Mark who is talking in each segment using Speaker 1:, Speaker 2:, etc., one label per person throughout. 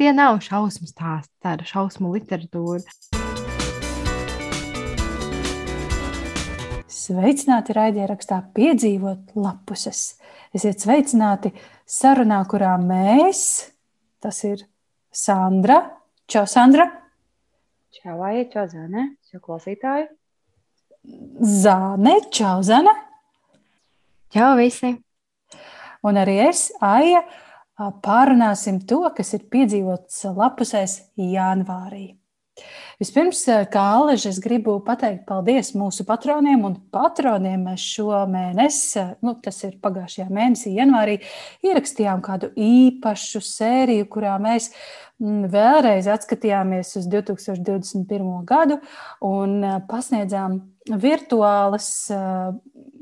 Speaker 1: tie nav šausmu stāsti, tā ir šausmu literatūra.
Speaker 2: Sveicināti raidierakstā piedzīvot lapuses. Esiet sveicināti sarunā, kurā mēs, tas ir Sandra, Čau, Sandra!
Speaker 3: Čau, Aija, čau, Zane, čau, klausītāji!
Speaker 2: Zāne, čau, Zane!
Speaker 1: Čau, visi!
Speaker 2: Un arī es, Aija, pārunāsim to, kas ir piedzīvots lapusēs janvārī. Vispirms, kā Aleģis, es gribu pateikt paldies mūsu patroniem un patroniem. Mēs šo mēnesi, nu, tas ir pagājušajā mēnesī, janvārī, ierakstījām kādu īpašu sēriju, kurā mēs vēlreiz atskatījāmies uz 2021. gadu un pasniedzām virtuālas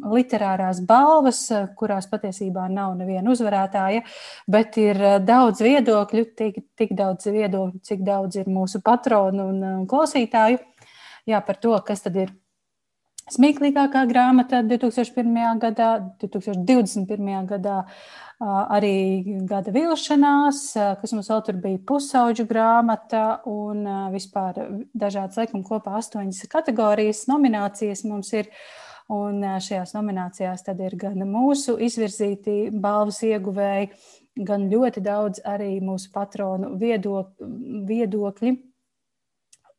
Speaker 2: literārās balvas, kurās patiesībā nav neviena uzvarētāja, bet ir daudz viedokļu, tik, tik daudz viedokļu, cik daudz ir mūsu patronu un, un klausītāju. Jā, par to, kas tad ir smieklīgākā grāmata 2001. gadā, 2021. gadā. Arī gada vilšanās, kas mums vēl tur bija pusauģu grāmata un vispār dažādas, laikam, kopā astoņas kategorijas, nominācijas mums ir. Un šajās nominācijās tad ir gan mūsu izvirzīti balvas ieguvēji, gan ļoti daudz arī mūsu patronu viedok, viedokļi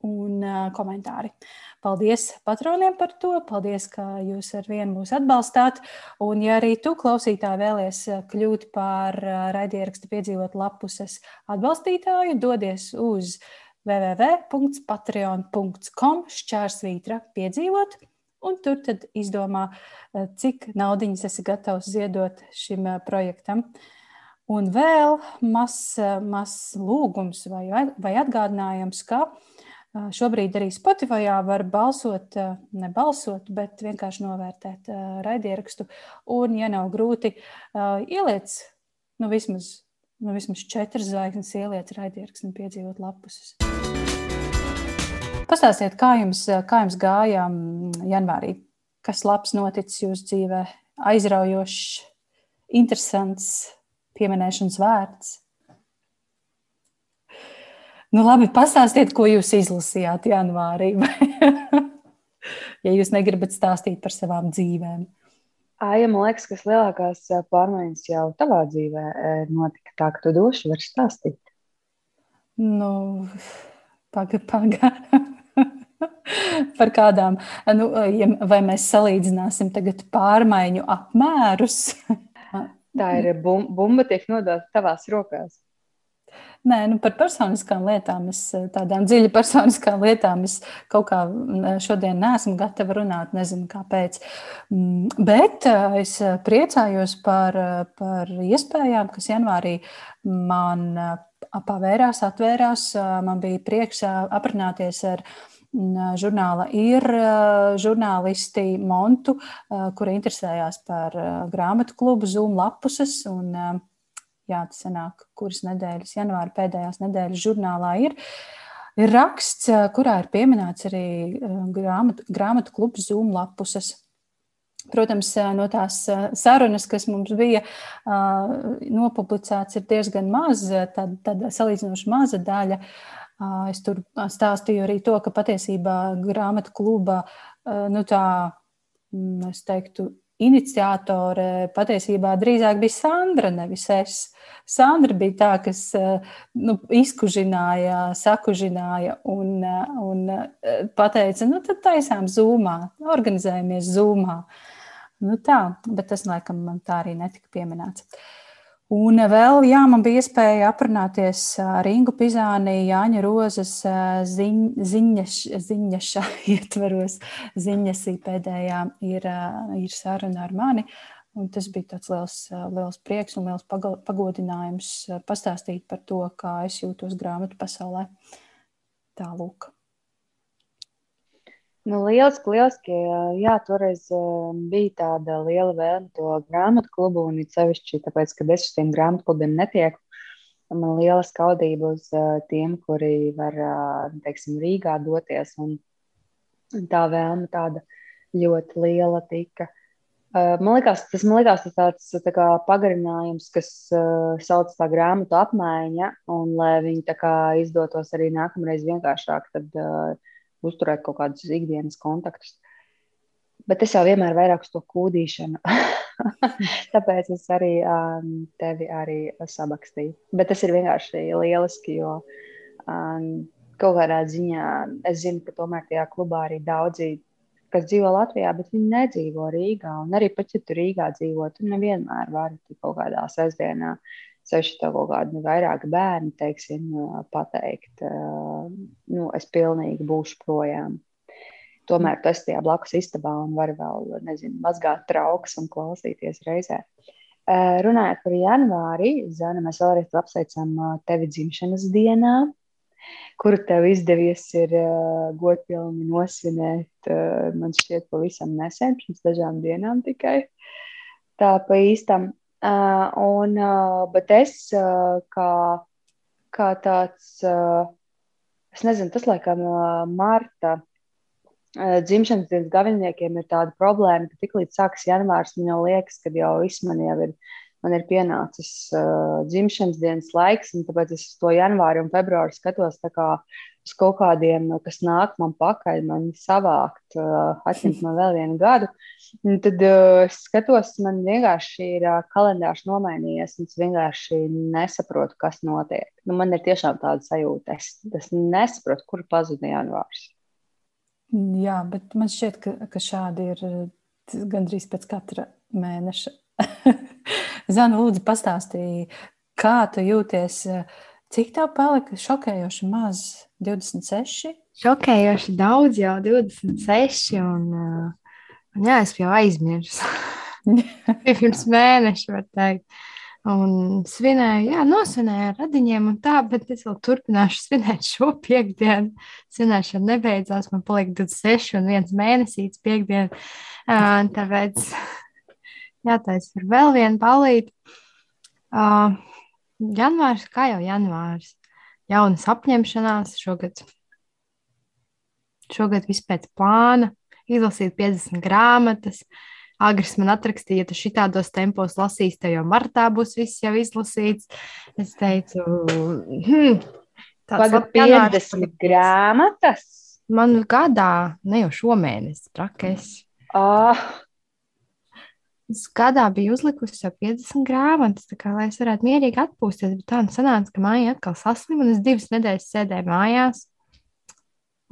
Speaker 2: un komentāri. Paldies patroniem par to. Paldies, ka jūs ar vienu mūs atbalstāt. Un, ja arī tu, klausītāji, vēlies kļūt par raidierakstu piedzīvot lapuses atbalstītāju, dodies uz www.patreon.com šķērsvītra piedzīvot. Un tur tad izdomā, cik naudiņas esi gatavs ziedot šim projektam. Un vēl mazs mas lūgums vai, vai atgādinājums, ka Šobrīd arī Spotify var balsot, ne balsot, bet vienkārši novērtēt raidierakstu. Un, ja nav grūti, ieliec nu, vismaz, nu, vismaz četras zvaigznes, ieliec raidierakstu un piedzīvot lapus. Pastāstiet, kā jums, kā jums gāja janvārī? Kas labs noticis jūsu dzīvē? Aizraujošs, interesants, pieminēšanas vērts. Nu, labi, pastāstiet, ko jūs izlasījāt janvārī. ja jūs negribat stāstīt par savām dzīvēm.
Speaker 3: Aija, man liekas, kas lielākās pārmaiņas jau tavā dzīvē notika tā, ka tu doši vari stāstīt.
Speaker 2: Nu, paga, paga. par kādām, nu, ja, vai mēs salīdzināsim tagad pārmaiņu apmērus?
Speaker 3: tā ir bumba, tiek nodota tavās rokās.
Speaker 2: Nē, nu par personiskām lietām, es, tādām dziļi personiskām lietām, es kaut kā šodien neesmu gatava runāt, nezinu kāpēc. Mm, bet es priecājos par, par iespējām, kas janvārī man pavērās, atvērās. Man bija prieks aprunāties ar žurnāla ir žurnālisti Montu, kuri interesējās par grāmatu klubu Zoom lapuses. Un, jā, tas sanāk, kuras nedēļas, janvāra pēdējās nedēļas žurnālā ir. Ir raksts, kurā ir pieminēts arī grāmatu, grāmatu klubs Zoom lapuses. Protams, no tās sarunas, kas mums bija nopublicēts, ir diezgan maz, tad, tad salīdzinoši maza daļa. Es tur stāstīju arī to, ka patiesībā grāmatu kluba, nu tā, es teiktu, iniciatore patiesībā drīzāk bija Sandra, nevis es. Sandra bija tā, kas nu, izkužināja, sakužināja un, un pateica, nu tad taisām zūmā, organizējamies zūmā. Nu tā, bet tas, laikam, man tā arī netika pieminēts. Un vēl, jā, man bija iespēja aprunāties ar Ingu Pizāni, Jāņa Rozes ziņ, ziņaš, ziņaša ietveros. Ziņasī pēdējā ir, ir saruna ar mani. Un tas bija tāds liels, liels prieks un liels pagodinājums pastāstīt par to, kā es jūtos grāmatu pasaulē. Tālūk.
Speaker 3: Nu, lieliski, lieliski. Jā, toreiz bija tāda liela vēlme to grāmatu klubu, un it sevišķi tāpēc, ka es uz tiem grāmatu klubiem netieku. Man liela skaudība uz tiem, kuri var, teiksim, Rīgā doties. Un tā vēlme tāda ļoti liela tika. Man liekas, tas man liekas, tas tāds tā kā pagarinājums, kas uh, sauc tā grāmatu apmaiņa, un lai viņi tā kā izdotos arī nākamreiz vienkāršāk, tad uh, uzturēt kaut kādus ikdienas kontaktus. Bet es jau vienmēr vairāk uz to kūdīšanu. Tāpēc es arī um, tevi arī sabakstīju. Bet tas ir vienkārši lieliski, jo um, kaut kādā ziņā es zinu, ka tomēr tajā klubā arī daudzi kas dzīvo Latvijā, bet viņi nedzīvo Rīgā. Un arī pat, ja tu Rīgā dzīvo, tu nevienmēr vari kaut kādā sestdienā, sevišķi tev kaut kādi nu, vairāk bērni, teiksim, pateikt, nu, es pilnīgi būšu projām. Tomēr tas tajā blakus istabā un var vēl, nezinu, mazgāt trauks un klausīties reizē. Runājot par janvāri, Zana, mēs vēlreiz apsveicam tevi dzimšanas dienā kuru tev izdevies ir godpilni nosvinēt, man šķiet, pavisam nesen, pirms dažām dienām tikai. Tā pa īstam. Uh, un, uh, bet es uh, kā, kā tāds, uh, es nezinu, tas laikam uh, Marta uh, dzimšanas dienas gaviniekiem ir tāda problēma, ka tiklīdz sākas janvārs, man jau liekas, ka jau viss man jau ir man ir pienācis uh, dzimšanas dienas laiks, un tāpēc es to janvāri un februāri skatos kā uz kaut kādiem, kas nāk man pakaļ, man savākt, uh, atņemt man vēl vienu gadu. Un tad uh, es skatos, man vienkārši ir uh, kalendārs nomainījies, un es vienkārši nesaprotu, kas notiek. Nu, man ir tiešām tāda sajūta, es, es nesaprotu, kur pazuda janvārs.
Speaker 2: Jā, bet man šķiet, ka, ka šādi ir gandrīz pēc katra mēneša. Zana, lūdzu, pastāstīja, kā tu jūties. Cik tev palika šokējoši maz? 26?
Speaker 1: Šokējoši daudz, jau 26. Un, un jā, es jau aizmirsu. Pirms mēneša, var teikt. Un svinēju, jā, nosvinēju ar radiņiem un tā, bet es vēl turpināšu svinēt šo piekdienu. Svinēšana nebeidzās, man palika 26 un viens mēnesīts piekdienu. Tāpēc jātaisa ir vēl viena palīta. Uh, janvārs, kā jau janvārs, jaunas apņemšanās šogad. Šogad viss pēc plāna, izlasīt 50 grāmatas. Agris man atrakstīja, ja tu šitādos tempos lasīsi, tev jau martā būs viss jau izlasīts. Es teicu, hmm,
Speaker 3: tāds - 50 grāmatas.
Speaker 1: Man gadā, ne jau šomēnes, trakais.
Speaker 3: Oh.
Speaker 1: Es gadā biju uzlikusi jau 50 grāmatas, kā, lai es varētu mierīgi atpūsties. Bet tā nu sanāca, ka māja atkal saslimu, un es divas nedēļas sēdēju mājās.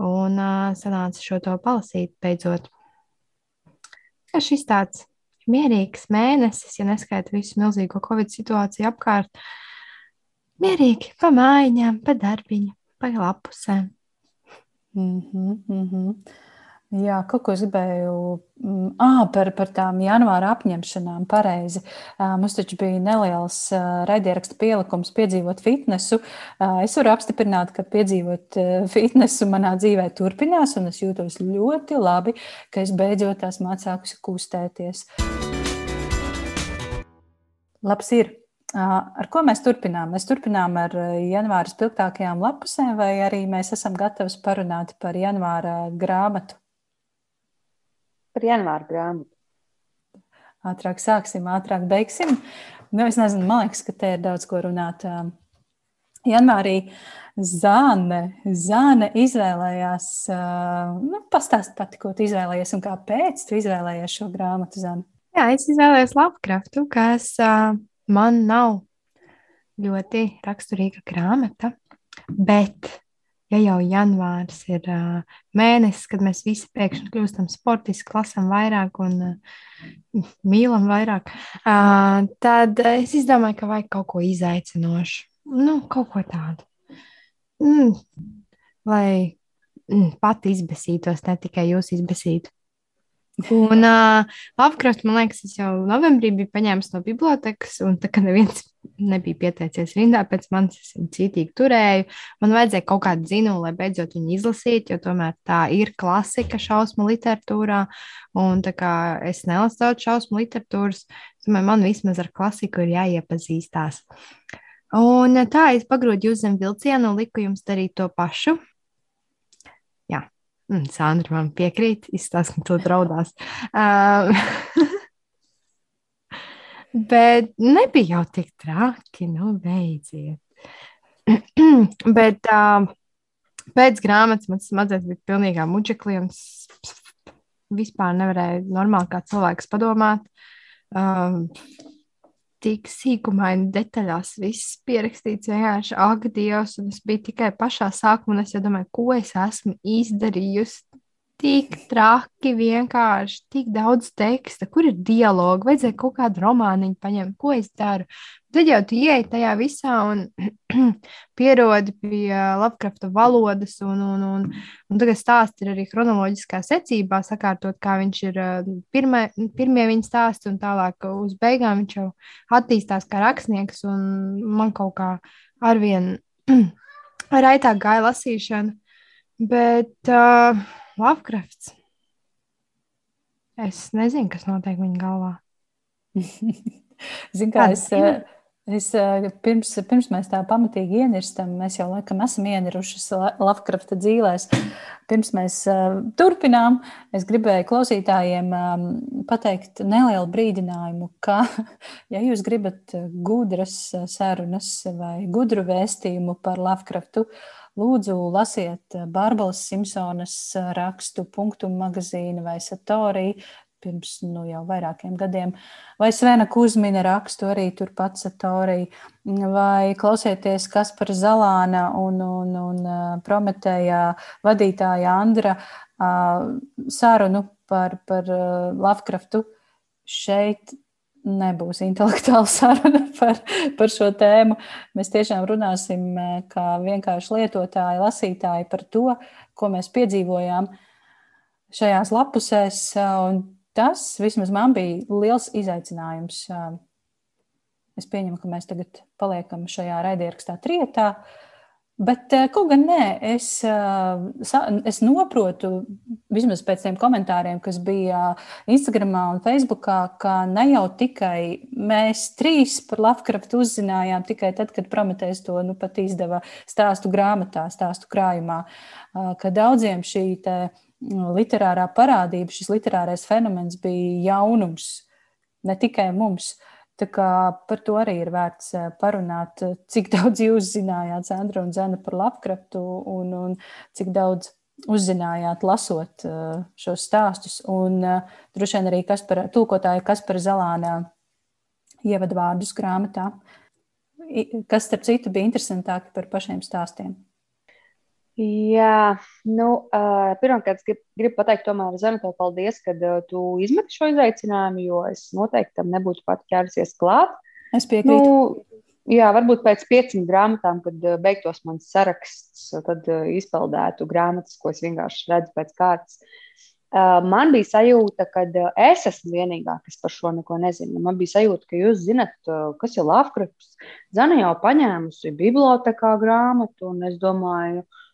Speaker 1: Un uh, sanāca šo to palasīt beidzot. Kā šis tāds mierīgs mēnesis, ja neskaita visu milzīgo Covid situāciju apkārt. Mierīgi pa mājiņām, pa darbiņu, pa lapusēm.
Speaker 2: Mm -hmm, mm -hmm. Jā, kaut ko es gribēju ah, par, par tām janvāra apņemšanām. Pareizi. Mums taču bija neliels raidierakstu pielikums piedzīvot fitnesu. Es varu apstiprināt, ka piedzīvot fitnesu manā dzīvē turpinās, un es jūtos ļoti labi, ka es beidzot tās mācākusi kustēties. Labs ir! Ar ko mēs turpinām? Mēs turpinām ar janvāra spilgtākajām lapusēm, vai arī mēs esam gatavi parunāt par janvāra grāmatu?
Speaker 3: Par janvāra grāmatu.
Speaker 2: Ātrāk sāksim, ātrāk beigsim. Nu, es nezinu, man liekas, ka te ir daudz ko runāt. Janvārī Zāne, Zāne izvēlējās, nu, pastāst pati, ko tu izvēlējies un kāpēc tu izvēlējies šo grāmatu, Zāne.
Speaker 1: Jā, es izvēlējos Lovecraftu, kas man nav ļoti raksturīga grāmata, bet ja jau janvārs ir uh, mēnesis, kad mēs visi pēkšņi kļūstam sportiski, lasām vairāk un uh, mīlam vairāk, uh, tad es izdomāju, ka vajag kaut ko izaicinošu. Nu, kaut ko tādu. Mm, lai mm, pati izbēsītos, ne tikai jūs izbēsītu. Un uh, Lovecraft, man liekas, es jau novembrī biju paņēmis no bibliotekas, un tā kā neviens nebija pieteicies rindā, pēc manis es viņu cītīgi turēju. Man vajadzēja kaut kādu zinu, lai beidzot viņu izlasītu, jo tomēr tā ir klasika šausmu literatūrā, un tā kā es nelasu daudz šausmu literatūras, domāju, man vismaz ar klasiku ir jāiepazīstās. Un tā es pagrūdu jūs zem vilcienu un liku jums darīt to pašu. Mm, Sandra man piekrīt, izstāsta, ka tu draudās. Uh, Bet nebija jau tik traki, nu, beidziet. Bet uh, pēc grāmatas man smadzenes bija pilnīgā muģeklī un vispār nevarēja normāli kā cilvēks padomāt. Um, tik sīkumaini detaļās viss pierakstīts vienkārši ak, Dievs, un es biju tikai pašā sākumā, un es jau domāju, ko es esmu izdarījusi tik traki, vienkārši tik daudz teksta, kur ir dialogi, vajadzēja kaut kādu romāniņu paņemt, ko es daru. Tad jau tu ieej tajā visā un pierodi pie Lovecrafta valodas, un, un, un, un tagad stāsts ir arī chronoloģiskā secībā, sakārtot, kā viņš ir pirmie, pirmie viņa stāsti, un tālāk uz beigām viņš jau attīstās kā rakstnieks, un man kaut kā arvien raitāk gāja lasīšana. Bet uh, Lovecrafts. Es nezinu, kas notiek viņa galvā.
Speaker 2: Zinu, kā es, eh, es eh, pirms, pirms mēs tā pamatīgi ienirstam, mēs jau laikam esam ienirušas Lovecrafta dzīvēs. Pirms mēs uh, turpinām, es gribēju klausītājiem um, pateikt nelielu brīdinājumu, ka, ja jūs gribat gudras sarunas vai gudru vēstījumu par Lovecraftu, Lūdzu, lasiet eh, Bārbalas Simpsonas eh, rakstu, punktu magazīnu vai Satorī pirms nu, jau vairākiem gadiem, vai Svena Kuzmina rakstu arī turpat Satorī, vai klausieties Kaspara Zalāna un, un, un eh, Prometējā vadītāja Andra sarunu par, par Lovecraftu. Šeit nebūs intelektuāla saruna par, par šo tēmu. Mēs tiešām runāsim eh, kā vienkārši lietotāji, lasītāji par to, ko mēs piedzīvojām šajās lapusēs. Un tas vismaz man bija liels izaicinājums. Es pieņemu, ka mēs tagad paliekam šajā raidierakstā trietā. Uh, Bet, eh, kaut gan nē, es, eh, es noprotu, vismaz pēc tiem komentāriem, kas bija Instagram un Facebook, ka ne jau tikai mēs trīs par Lovecraftu uzzinājām tikai tad, kad Prometējs to nu, pat izdeva stāstu grāmatā, stāstu krājumā, eh, ka daudziem šī nu, literārā parādība, šis literārais fenomens bija jaunums ne tikai mums. Uh, Tā kā par to arī ir vērts eh, parunāt, eh, cik daudz jūs zinājāt, Sandra un Zana, par Lapkraftu un, un cik daudz uzzinājāt, lasot eh, šos stāstus. Un droši vien arī Kaspara, tulkotāja Kaspara Zalānā ievadvārdus grāmatā, kas, starp citu, bija interesantāki par pašiem stāstiem.
Speaker 3: Jā, nu, uh, pirmkārt, gribu grib pateikt, tomēr, tev paldies, ka uh, tu izmeti šo izaicinājumu, jo es noteikti tam nebūtu pat ķērusies klāt.
Speaker 2: Es piekrītu.
Speaker 3: Nu, jā, varbūt pēc pieciem grāmatām, kad uh, beigtos mans saraksts, tad uh, izpildētu grāmatas, ko es vienkārši redzu pēc kārtas. Uh, man bija sajūta, ka uh, es esmu vienīgā, kas par šo neko nezina. Man bija sajūta, ka jūs zinat, uh, kas ir Lovecrafts. Zana jau paņēmusi bibliotekā grāmatu, un es domāju, ka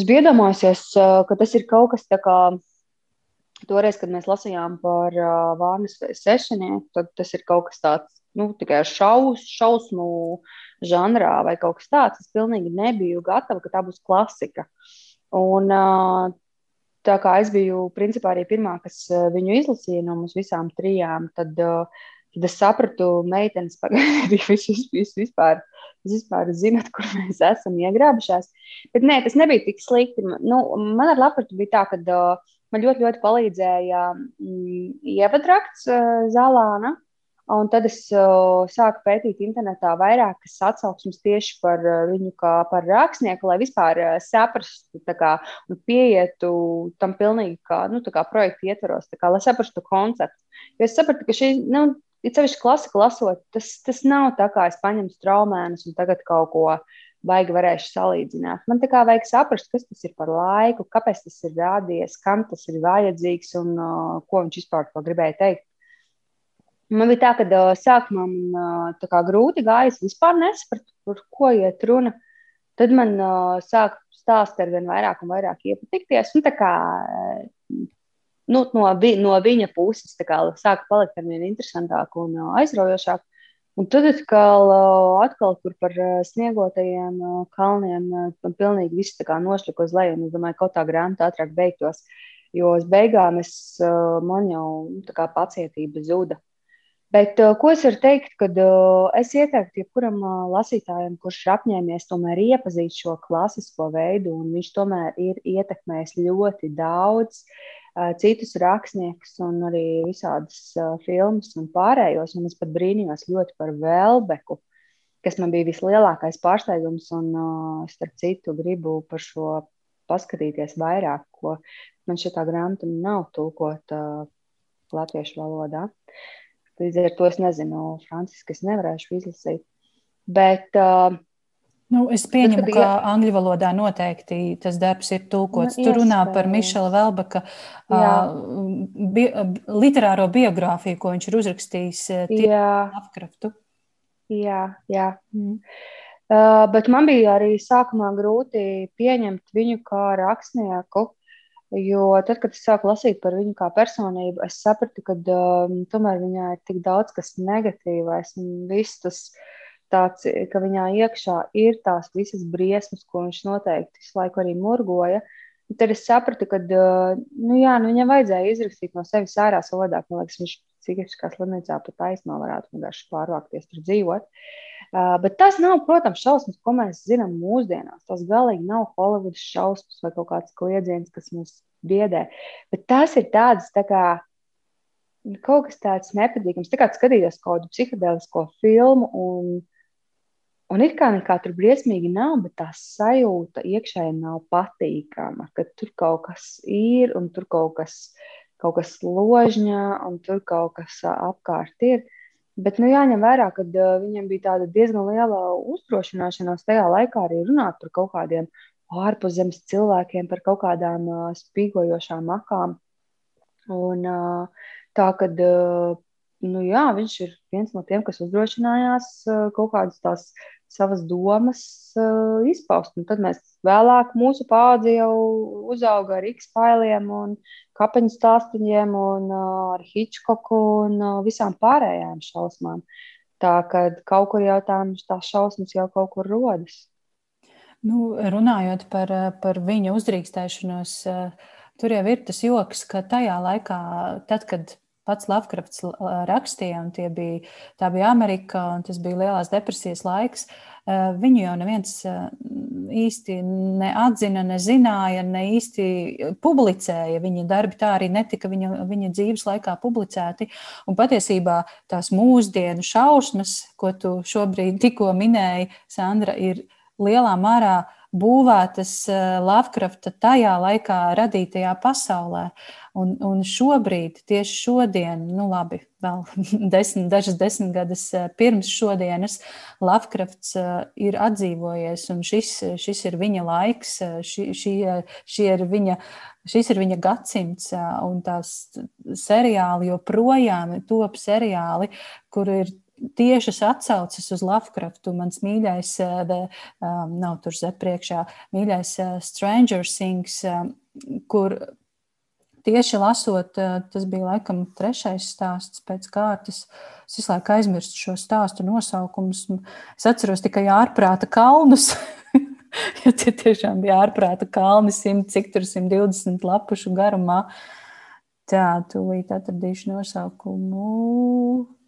Speaker 3: Es biju iedomājusies, ka tas ir kaut kas tāds. Toreiz, kad mēs lasījām par Vārnas sešinieku, tad tas ir kaut kas tāds, nu, tikai šaus, šausmu žanrā vai kaut kas tāds. Es pilnīgi nebiju gatava, ka tā būs klasika. Un, tā kā es biju principā arī pirmā, kas viņu izlasīja no mums visām trijām, tad, tad es sapratu, meitenes visu vispār Jūs vispār zināt, kur mēs esam iegrābušās. Bet nē, tas nebija tik slikti. Nu, man ar Latviju bija tā, ka uh, man ļoti, ļoti palīdzēja mm, ievadrakts uh, Zālāna. Un tad es uh, sāku pētīt internetā vairākas atsauksmes tieši par uh, viņu kā par rakstnieku, lai vispār uh, saprastu kā, un pieietu tam pilnīgi kā, nu, kā projekta ietvaros, kā, lai saprastu konceptu. Jo es sapratu, ka šī nu, ir sevišķi klasiku lasot, tas, tas nav tā kā es paņemu straumēnus un tagad kaut ko baigi varēšu salīdzināt. Man tā kā vajag saprast, kas tas ir par laiku, kāpēc tas ir rādies, kam tas ir vajadzīgs un uh, ko viņš vispār gribēja teikt. Man bija tā, ka uh, sākumā man uh, grūti gājas, vispār nesapratu, par ko iet runa. Tad man uh, sāk stāstīt ar vien vairāk un vairāk iepatikties. Un, kā, nu, no, vi, no viņa puses kā, sāka palikt ar vien interesantāk un uh, aizraujošāk. Un tad atkal, uh, atkal kur par uh, sniegotajiem kalniem, pilnīgi viss nošļuka uz leju. Es domāju, ka kaut tā grāmata ātrāk beigtos, jo uz beigām es, man jau tā kā pacietība zuda. Bet, ko es varu teikt, kad es ieteiktu jebkuram lasītājam, kurš ir apņēmies tomēr iepazīt šo klasisko veidu, un viņš tomēr ir ietekmējis ļoti daudz uh, citus rakstniekus un arī visādas filmas un pārējos. Un es pat brīnījos ļoti par Velbeku, kas man bija vislielākais pārsteigums, un starp citu gribu par šo paskatīties vairāk, ko man šī grāmata nav tulkota latviešu valodā. Līdz ar to es nezinu, Franciski, es nevarēšu izlasīt. Bet, uh,
Speaker 2: Nu, es pieņemu, ka angļu valodā noteikti tas darbs ir tulkots. Nu, Tur runā par Mišela Velbaka uh, bi literāro biogrāfiju, ko viņš ir uzrakstījis Lovecraftu.
Speaker 3: Jā, jā. Mm. Uh, bet man bija arī sākumā grūti pieņemt viņu kā rakstnieku, Jo tad, kad es sāku lasīt par viņu kā personību, es sapratu, ka um, tomēr viņā ir tik daudz kas negatīvais un viss tas tāds, ka viņā iekšā ir tās visas briesmas, ko viņš noteikti visu laiku arī murgoja. Un tad es sapratu, ka uh, nu, jā, nu, viņam vajadzēja izrakstīt no sevis ārā savādāk. Man liekas, viņš psihiskā slimnīcā pat taisno varētu vienkārši pārvākties tur dzīvot. Uh, bet tas nav, protams, šausmas, ko mēs zinām mūsdienās. Tas galīgi nav Holivudas šausmas vai kaut kāds kliedziens, kas mūs biedē. Bet tas ir tāds tā kā, kaut kas tāds nepatīkams. Tā kā skatīties kaut kādu psihedēlisko filmu, un, un it kā nekā tur briesmīgi nav, bet tā sajūta iekšēji nav patīkama. Ka tur kaut kas ir, un tur kaut kas, kaut kas ložņā, un tur kaut kas apkārt ir. Bet nu, jāņem vērā, ka viņam bija diezgan liela uzdrošināšanās tajā laikā arī runāt par kaut kādiem ārpuszemes cilvēkiem, par kaut kādām spīgojošām makām. Un, tā kad nu, jā, viņš ir viens no tiem, kas uzdrošinājās uh, kaut kādas tās savas domas uh, izpaust. Un tad mēs vēlāk, mūsu paudze jau uzauga ar X-failiem un kapeņu stāstiem, un uh, ar Hitchcocku un visām pārējām šausmām. Tā kā kaut kur jau tās šausmas jau kaut kur rodas.
Speaker 2: Nu, runājot par, par viņa uzdrīkstēšanos, tur jau ir tas joks, ka tajā laikā, tad, kad pats Lovecrafts rakstīja, un bija, tā bija Amerika, un tas bija lielās depresijas laiks. Viņu jau neviens īsti neatzina, nezināja, ne īsti publicēja. Viņa darbi tā arī netika viņa, viņa dzīves laikā publicēti. Un patiesībā tās mūsdienu šausmas, ko tu šobrīd tikko minēji, Sandra, ir lielā mērā būvētas Lovecrafta tajā laikā radītajā pasaulē. Un, un šobrīd, tieši šodien, nu labi, vēl desmit, dažas desmitgades eh, pirms šodienas, Lovecrafts eh, ir atdzīvojies, un šis, šis ir viņa laiks, eh, šī, šī, šī ir viņa, šis ir viņa gadsimts, un tās seriāli joprojām top seriāli, kur ir tiešas atsauces uz Lovecraftu. Mans mīļais, um, nav tur zem priekšā, mīļais Stranger Things, kur tieši lasot, eh, tas bija laikam trešais stāsts pēc kārtas. Es visu laiku aizmirstu šo stāstu nosaukumus. Es atceros tikai ārprāta kalnus. jo tie tiešām bija ārprāta kalni, 100, cik tur 120 lapušu garumā. Tā, tūlīt atradīšu nosaukumu.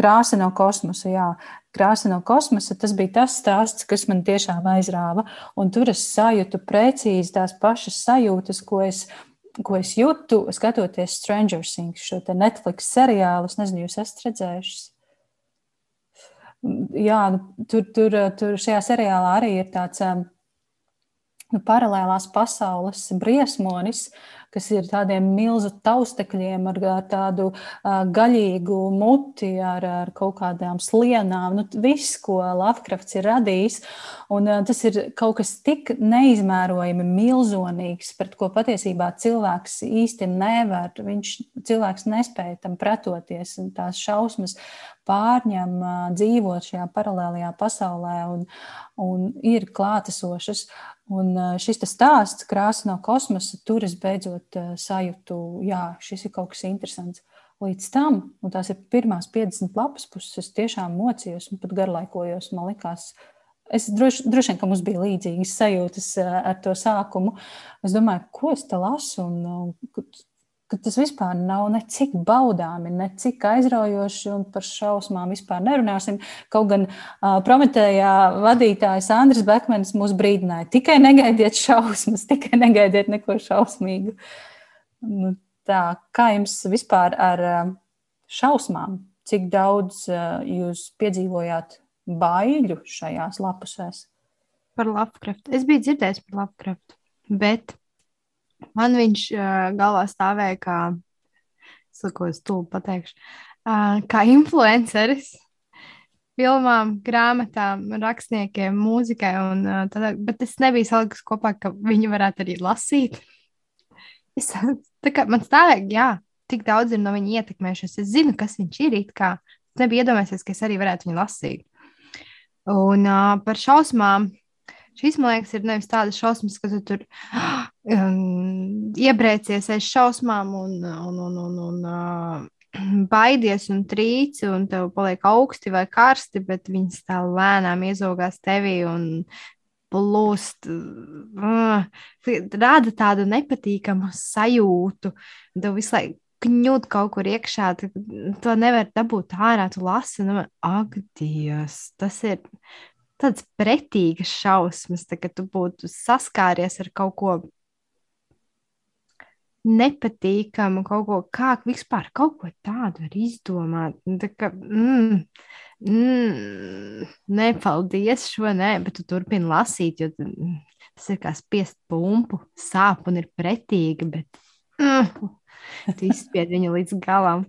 Speaker 2: Krāsa no kosmosa, jā. Krāsa no kosmosa, tas bija tas stāsts, kas man tiešām aizrāva. Un tur es sajūtu precīzi tās pašas sajūtas, ko es, ko es jūtu, skatoties Stranger Things, šo Netflix seriālu. Es nezinu, jūs esat redzējuši. Jā, nu, tur, tur, tur šajā seriālā arī ir tāds nu, paralēlās pasaules briesmonis, uh, kas ir tādiem milzu taustekļiem, ar, ar tādu uh, gaļīgu muti, ar, ar kaut kādām slienām. Nu, viss, ko Lovecrafts ir radījis, un uh, tas ir kaut kas tik neizmērojami milzīgs, pret ko patiesībā cilvēks īsti nevar. Viņš cilvēks nespēja tam pretoties, un tās šausmas pārņem, dzīvot šajā paralēlajā pasaulē un, un ir klātesošas. Un šis stāsts, krāsa no kosmosa, tur es beidzot sajūtu, jā, šis ir kaut kas interesants. Līdz tam, un tās ir pirmās 50 lapas puses, es tiešām mocījos un pat garlaikojos. Man likās, es droši, droši vien, ka mums bija līdzīgas sajūtas ar to sākumu. Es domāju, ko es te lasu, un ka tas vispār nav necik baudāmi, necik aizraujoši, un par šausmām vispār nerunāsim. Kaut gan uh, Prometējā vadītājs Andris Bekmans mūs brīdināja, tikai negaidiet šausmas, tikai negaidiet neko šausmīgu. Nu, tā, kā jums vispār ar uh, šausmām? Cik daudz uh, jūs piedzīvojāt baiļu šajās lapusēs?
Speaker 1: Par Lovecraft. Es biju dzirdējis par Lovecraft, bet Man viņš uh, galvā stāvēja kā, es tūlīt pateikšu, uh, kā influenceris filmām, grāmatām, rakstniekiem, mūzikai. Un, uh, tad, bet es nebiju salikus kopā, ka viņi varētu arī lasīt. Es, kā, man stāvēja, jā, tik daudz ir no viņa ietekmējušies. Es zinu, kas viņš ir. Es nebiju iedomājies, ka es arī varētu viņu lasīt. Un uh, par šausmām Šis, man liekas, ir nevis tādas šausmas, ka tu tur um, iebrēcies aiz šausmām un, un, un, un, un uh, baidies un trīci, un tev paliek augsti vai karsti, bet viņas tā lēnām iezogās tevī un plūst, uh, rada tādu nepatīkamu sajūtu. Tev visu laiku kņūt kaut kur iekšā, to nevar dabūt ārā, tu lasi, un ak, Dievs, tas ir tādas pretīgas šausmas, tā, ka tu būtu saskāries ar kaut ko nepatīkamu, kaut ko kā vispār kaut ko tādu var izdomāt. Nu, tā kā, mm, mm, nepaldies šo, nē, bet tu turpini lasīt, jo tas ir kā spiest pumpu, sāp un ir pretīgi, bet mm, tu izspied viņu līdz galam.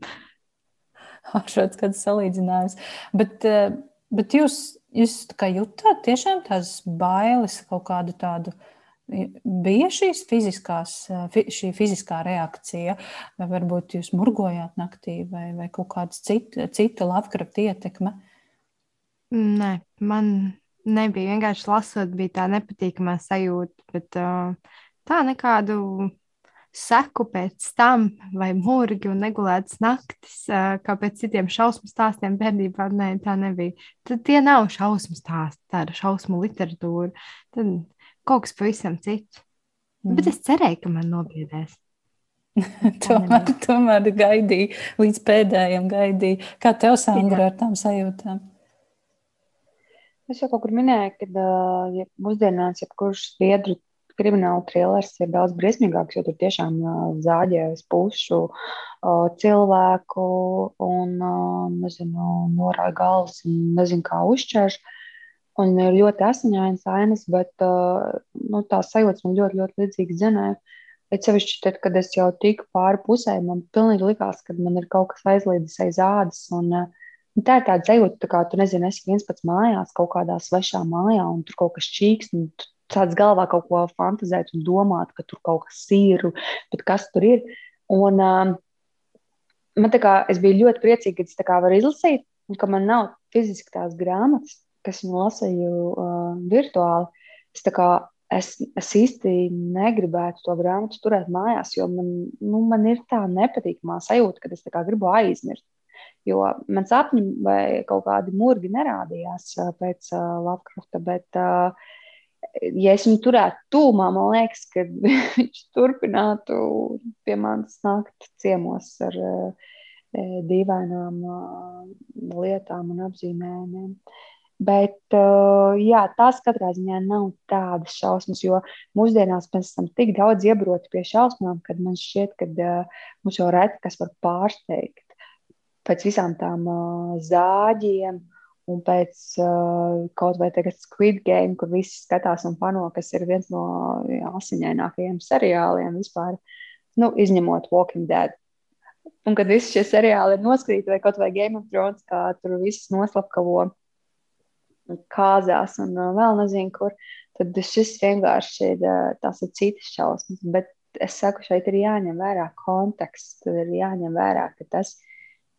Speaker 2: Šāds kāds salīdzinājums. Bet, eh, bet jūs Jūs jutāt tiešām tās bailes, kaut kādu tādu. Bija šīs fiziskās, šī fiziskā reakcija, vai varbūt jūs murgojāt naktī, vai, vai kaut kāda cita, cita Lovecraft ietekme?
Speaker 1: Nē, man nebija. Vienkārši lasot, bija tā nepatīkamā sajūta, bet tā nekādu seku pēc tam, vai mūrgi un negulētas naktis, kā pēc citiem šausmu stāstiem bērnībā. Nē, tā nebija. Tad tie nav šausmu stāsti, tā ir šausmu literatūra. Tad kaut kas pavisam cits. Mm. Bet es cerēju, ka man nobiedēs.
Speaker 2: tomēr, tomēr gaidīju līdz pēdējiem, gaidīju. Kā tev, Sandra, ar tām sajūtām?
Speaker 3: Es jau kaut kur minēju, ka ja mūsdienās jebkurš biedru krimināla trilers ir daudz briesmīgāks, jo tur tiešām zāģējas pušu cilvēku un, nezinu, norāja galvas un nezinu, kā uzķerš. Un ir ļoti asiņainas ainas, bet nu, tās sajūtas man ļoti, ļoti līdzīgas dzinēja. Bet sevišķi tad, kad es jau tiku pāri pusē, man pilnīgi likās, ka man ir kaut kas aizlīdis aiz ādas. Un, uh, tā ir tāda sajūta, tā kā tu nezini, esi viens pats mājās, kaut kādā svešā mājā, un tur kaut kas čīks, un sāc galvā kaut ko fantazēt un domāt, ka tur kaut kas ir, bet kas tur ir. Un, man kā, es biju ļoti priecīga, ka es tā varu izlasīt, un ka man nav fiziski tās grāmatas, kas viņu lasīju uh, virtuāli. Es, kā, es, es īsti negribētu to grāmatu turēt mājās, jo man, nu, man ir tā nepatīkamā sajūta, ka es gribu aizmirst. Jo man sapņi vai kaut kādi murgi nerādījās uh, pēc uh, Lovecrafta, bet uh, ja es viņu turētu tūmā, man liekas, ka viņš turpinātu pie manis nākt ciemos ar uh, dīvainām uh, lietām un apzīmējumiem. Bet uh, jā, tās katrā ziņā nav tādas šausmas, jo mūsdienās mēs esam tik daudz iebroti pie šausmām, ka man šķiet, ka uh, mums jau reti kas var pārsteigt pēc visām tām uh, zāģiem Un pēc kaut vai tagad Squid Game, kur visi skatās un pano, kas ir viens no asiņainākajiem seriāliem vispār, nu, izņemot Walking Dead. Un kad visi šie seriāli ir noskrīti, vai kaut vai Game of Thrones, kā tur viss noslapkavo kāzās un uh, vēl nezinu, kur, tad šis vienkārši ir, uh, tās ir citas šausmas. Bet es saku, šeit ir jāņem vērā konteksts, tad ir jāņem vērā, ka tas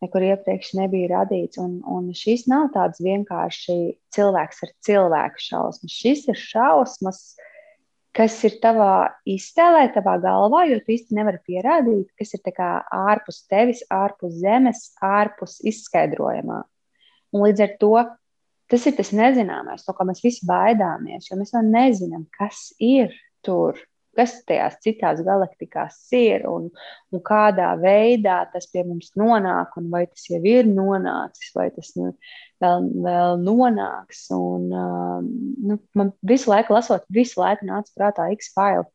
Speaker 3: nekur iepriekš nebija radīts. Un, un šīs nav tādas vienkārši cilvēks ar cilvēku šausmas. Šis ir šausmas, kas ir tavā iztēlē, tavā galvā, jo tu īsti nevari pierādīt, kas ir ārpus tevis, ārpus zemes, ārpus izskaidrojumā. Un līdz ar to tas ir tas nezināmais, no kā mēs visi baidāmies, jo mēs vēl nezinām, kas ir tur. kas tajās citās galaktikās ir un, un kādā veidā tas pie mums nonāk, un vai tas jau ir nonācis, vai tas nu, vēl, vēl nonāks. Un, uh, nu, man visu laiku lasot, visu laiku nāca prātā X-File.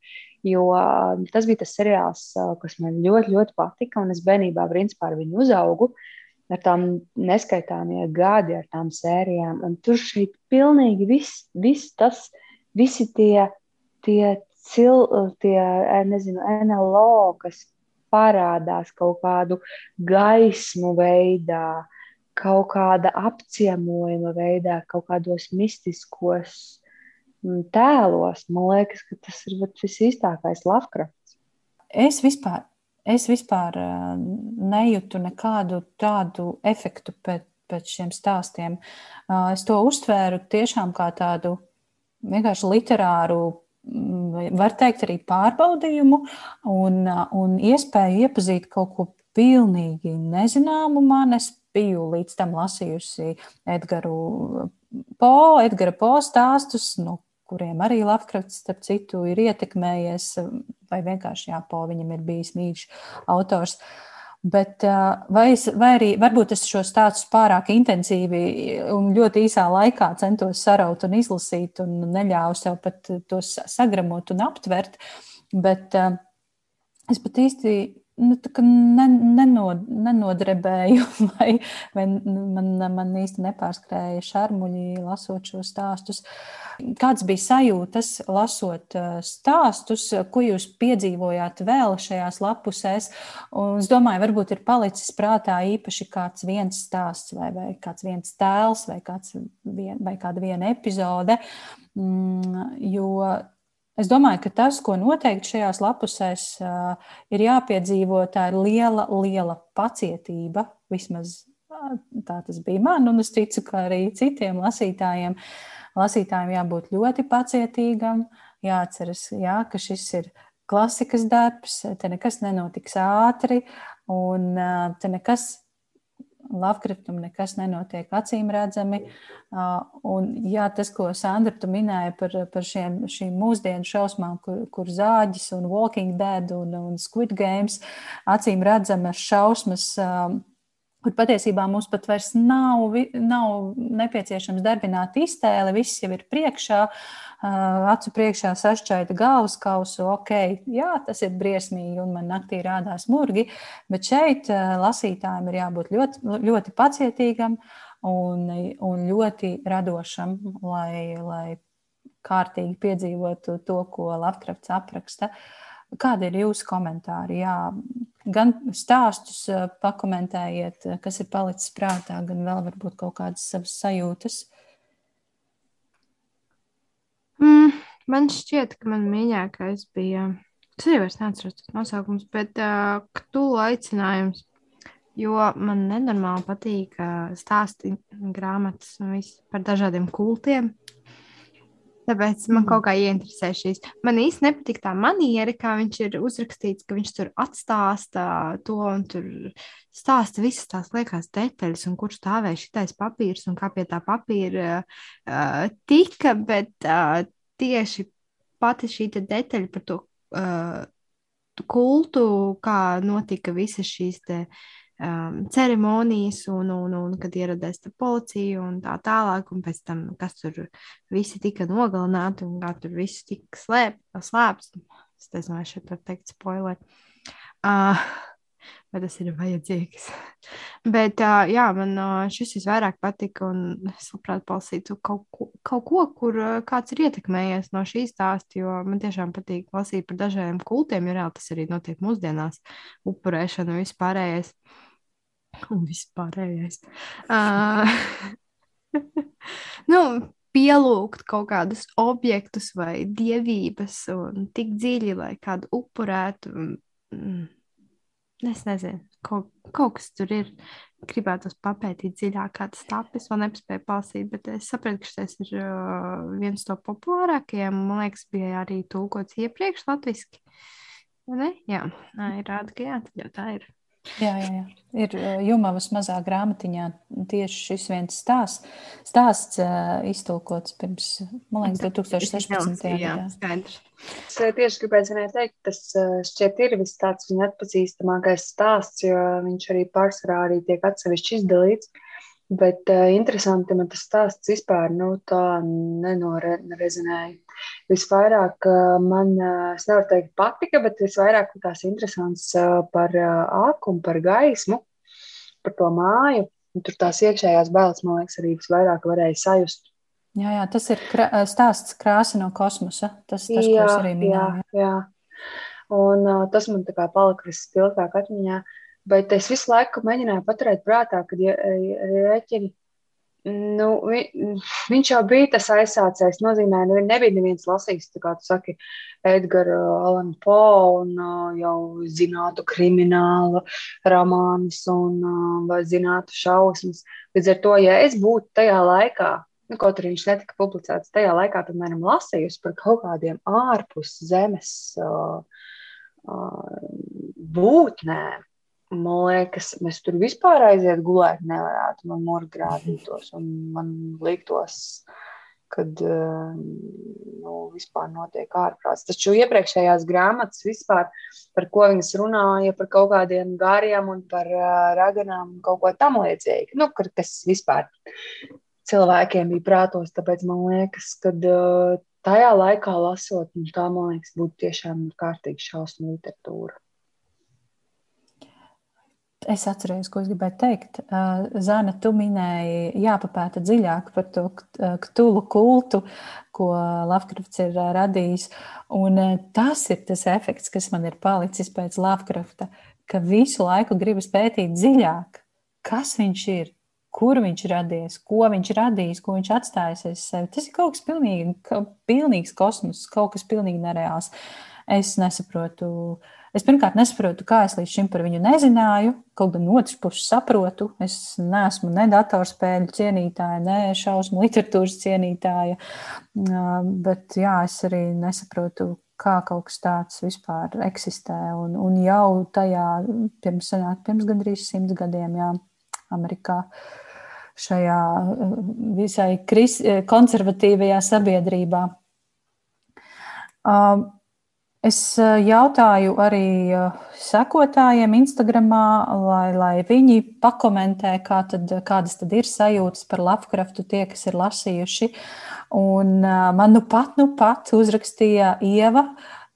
Speaker 3: Jo uh, tas bija tas seriāls, uh, kas man ļoti, ļoti patika, es bērnībā principā ar viņu uzaugu. Ar tām neskaitāmiem gadi, ar tām sērijām. Un tur šeit pilnīgi viss, viss tas, visi tie, tie cil, tie, eh, nezinu, NLO, kas parādās kaut kādu gaismu veidā, kaut kāda apciemojuma veidā, kaut kādos mistiskos mm, tēlos. Man liekas, ka tas ir visīstākais Lovecrafts.
Speaker 2: Es vispār, es vispār eh, nejūtu nekādu tādu efektu pēc, pēc šiem stāstiem. Eh, es to uztvēru tiešām kā tādu vienkārši literāru var teikt, arī pārbaudījumu un, un iespēju iepazīt kaut ko pilnīgi nezināmu. Man es biju līdz tam lasījusi Edgara Po, Edgara Po stāstus, no kuriem arī Lovecrafts, starp citu, ir ietekmējies, vai vienkārši jā, Po viņam ir bijis mīļš autors. Bet, vai, es, vai arī varbūt es šo stāstu pārāk intensīvi un ļoti īsā laikā centos saraut un izlasīt, un neļāvu sev pat to sagramot un aptvert. Bet es pat īsti nu, nenod, nenodrebēju, vai, vai man, man īsti nepārskrēja šarmuļi, lasot šos stāstus. Kāds bija sajūtas, lasot stāstus, ko jūs piedzīvojāt vēl šajās lapusēs? Un es domāju, varbūt ir palicis prātā īpaši kāds viens stāsts, vai, vai kāds viens tēls, vai, kāds vien, vai kāda viena epizode. Mm, jo Es domāju, ka tas, ko noteikti šajās lapusēs ir jāpiedzīvo, tā ir liela, liela pacietība. Vismaz tā tas bija man, un es ticu, ka arī citiem lasītājiem. Lasītājiem jābūt ļoti pacietīgam, jāatceras, jā, ka šis ir klasikas darbs, te nekas nenotiks ātri, un te nekas Lavkriftam nekas nenotiek acīm redzami. Un, jā, tas, ko Sandra minēja par, par šiem, šīm mūsdienu šausmām, kur, kur zāģis un Walking Dead un, un Squid Games, acīm redzamas šausmas kur patiesībā mums pat vairs nav, nav nepieciešams darbināt iztēli, viss jau ir priekšā, acu priekšā sašķaita galvas kausu, ok, jā, tas ir briesmīgi un man naktī rādās murgi, bet šeit lasītājiem ir jābūt ļoti, ļoti pacietīgam un, un ļoti radošam, lai, lai kārtīgi piedzīvotu to, ko Lavkrafts apraksta. Kādi ir jūsu komentāri? Jā, gan stāstus pakomentējiet, kas ir palicis prātā, gan vēl varbūt kaut kādas savas sajūtas.
Speaker 1: Mm, man šķiet, ka man mīļākais bija. Es arī vairs neatceros tos nosaukums, bet uh, Ktulu aicinājums. Jo man nenormāli patīk uh, stāstīt grāmatas par dažādiem kultiem. Tāpēc man mm. kaut kā ieinteresē šīs. Man īsti nepatīk tā maniera, kā viņš ir uzrakstīts, ka viņš tur atstāsta to un tur stāsta visas tās liekās detaļas, un kur stāvēja šitais papīrs un kā pie tā papīra uh, tika, bet uh, tieši pati šī detaļa par to uh, kultu, kā notika visas šīs te. Uh, um, ceremonijas, un, un, un kad ieradās policija un tā tālāk, un pēc tam, kas tur visi tika nogalināti un kā tur viss tika slēp, slēpts. Es nezinu, vai šeit var teikt spoiler. Uh, vai tas ir vajadzīgs. Bet, uh, jā, man uh, šis visvairāk patika, es labprāt palasītu kaut ko, kaut ko kur uh, kāds ir ietekmējies no šīs stāsta, jo man tiešām patīk lasīt par dažādiem kultiem, jo reāli tas arī notiek mūsdienās, upurēšana un vispārējais. Uh, un vispārējais. Uh, nu, pielūgt kaut kādus objektus vai dievības un tik dziļi, lai kādu upurētu. Mm, es nezinu, kaut, kaut kas tur ir. Gribētu papētīt dziļāk, kā tas tapis. Vēl nepaspēju palasīt, bet es sapratu, ka šis ir uh, viens no populārākajiem. Man liekas, bija arī tulkots iepriekš latviešu. Ne? Jā, ir rāda, ka jā, tā ir.
Speaker 2: Jā, jā, jā. Ir Jumavas mazā grāmatiņā tieši šis viens stāsts, stāsts iztulkots pirms, man liekas, 2016.
Speaker 1: gadā. Skaidrs.
Speaker 3: Es tieši gribēju teikt, tas šķiet ir viss tāds viņa atpazīstamākais stāsts, jo viņš arī pārsvarā arī tiek atsevišķi izdalīts. Bet uh, interesanti man tas stāsts vispār nu, tā nenorezinēja. Visvairāk uh, man, uh, es nevaru teikt, patika, bet visvairāk tās interesants uh, par uh, ākumu, par gaismu, par to māju. Un tur tās iekšējās bailes, man liekas, arī visvairāk varēja sajust.
Speaker 2: Jā, jā tas ir krā, stāsts krāsa no kosmosa. Tas, tas jā, ko es arī minēju.
Speaker 3: Jā, jā. Un uh, tas man tā kā palika vispilgtāk atmiņā. Uh, Bet es visu laiku mēģināju paturēt prātā, ka ja, rēķini, nu, vi, viņš jau bija tas aizsācējs. Nozīmē, nu, nebija neviens lasījis, kā tu saki, Edgara Alana Poe un uh, jau zinātu kriminālu romānus un vai zinātu šausmas. Līdz ar to, ja es būtu tajā laikā, nu, kaut arī viņš netika publicēts tajā laikā, piemēram, lasījusi par kaut kādiem ārpus zemes uh, uh, būtnēm, man liekas, mēs tur vispār aiziet gulēt nevarētu. Man morgi rādītos un man liktos, kad uh, nu, vispār notiek ārprāts. Taču iepriekšējās grāmatas vispār, par ko viņas runāja, par kaut kādiem gāriem un par uh, raganām kaut ko tam līdzīgu, nu, kas vispār cilvēkiem bija prātos, tāpēc man liekas, ka uh, tajā laikā lasot, tā, man liekas, būtu tiešām kārtīgi šausmu literatūra.
Speaker 2: Es atceros, ko es gribēju teikt. Zana, tu minēji, jāpapēta dziļāk par to ktulu kultu, ko Lavkrafts ir radījis. Un tas ir tas efekts, kas man ir palicis pēc Lavkrafta, ka visu laiku gribas pētīt dziļāk, kas viņš ir, kur viņš ir radies, ko viņš ir radījis, ko viņš atstājis aiz sevi. Tas ir kaut kas pilnīgi, pilnīgs kosmos, kaut kas pilnīgi nereāls. Es nesaprotu. Uh, Es pirmkārt nesaprotu, kā es līdz šim par viņu nezināju. Kaut gan no otras puses saprotu, es neesmu ne datorspēļu cienītāja, ne šausmu literatūras cienītāja. Bet jā, es arī nesaprotu, kā kaut kas tāds vispār eksistē. Un, un jau tajā pirms, sanāk, pirms gandrīz simts gadiem, jā, Amerikā šajā visai konservatīvajā sabiedrībā. Um, Es eh, jautāju arī eh, sekotājiem Instagram, lai, lai viņi pakomentē, kā tad, kādas tad ir sajūtas par Lovecraftu, tie, kas ir lasījuši. Un eh, man nu pat, nu pat uzrakstīja Ieva,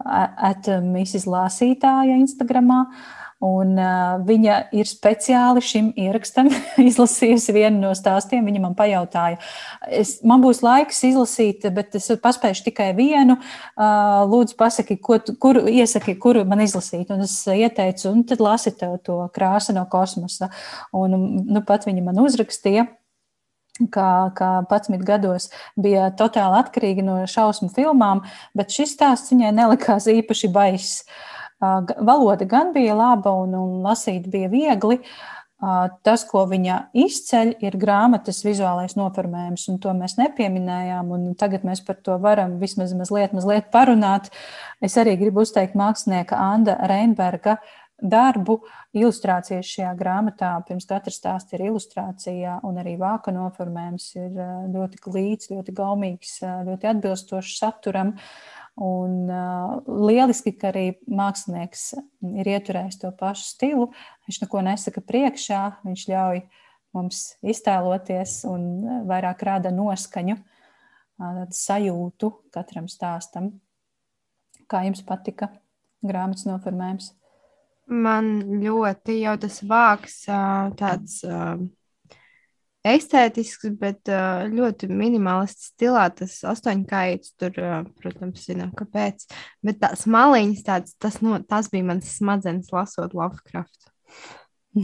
Speaker 2: at Mrs. Lāsītāja Instagramā. Uh, Un, uh, viņa ir speciāli šim ierakstam izlasījusi vienu no stāstiem. Viņa man pajautāja, es, man būs laiks izlasīt, bet es paspēju tikai vienu. Uh, lūdzu, pasaki, ko, kuru iesaki, kuru man izlasīt. Un es ieteicu, un tad lasi to, to krāsu no kosmosa. Un, nu, pat viņa man uzrakstīja kā, kā 11 gados bija totāli atkarīga no šausmu filmām, bet šis stāsts viņai nelikās īpaši baiss. Valoda gan bija laba un, un lasīt bija viegli. Tas, ko viņa izceļ, ir grāmatas vizuālais noformējums, un to mēs nepieminējām. Tagad mēs par to varam vismaz mazliet, mazliet parunāt. Es arī gribu uzteikt mākslinieka Anna Reinberga darbu. Ilustrācijas šajā grāmatā, pirms katra stāsta ir ilustrācija, un arī vāka noformējums ir ļoti glīts, ļoti gaumīgs, ļoti atbilstošs saturam. Uh, Un uh, lieliski, ka arī mākslinieks ir ieturējis to pašu stilu. Viņš neko nesaka priekšā, viņš ļauj mums iztēloties un vairāk rada noskaņu, uh, sajūtu katram stāstam. Kā jums patika grāmatas noformējums?
Speaker 1: Man ļoti jau tas vāks tāds estētisks, bet ļoti minimalists stilā. Tas astoņkaitis tur, protams, zinām, kāpēc. Bet tās maliņas, tāds, tas, no, tas bija mans smadzenes lasot Lovecraft.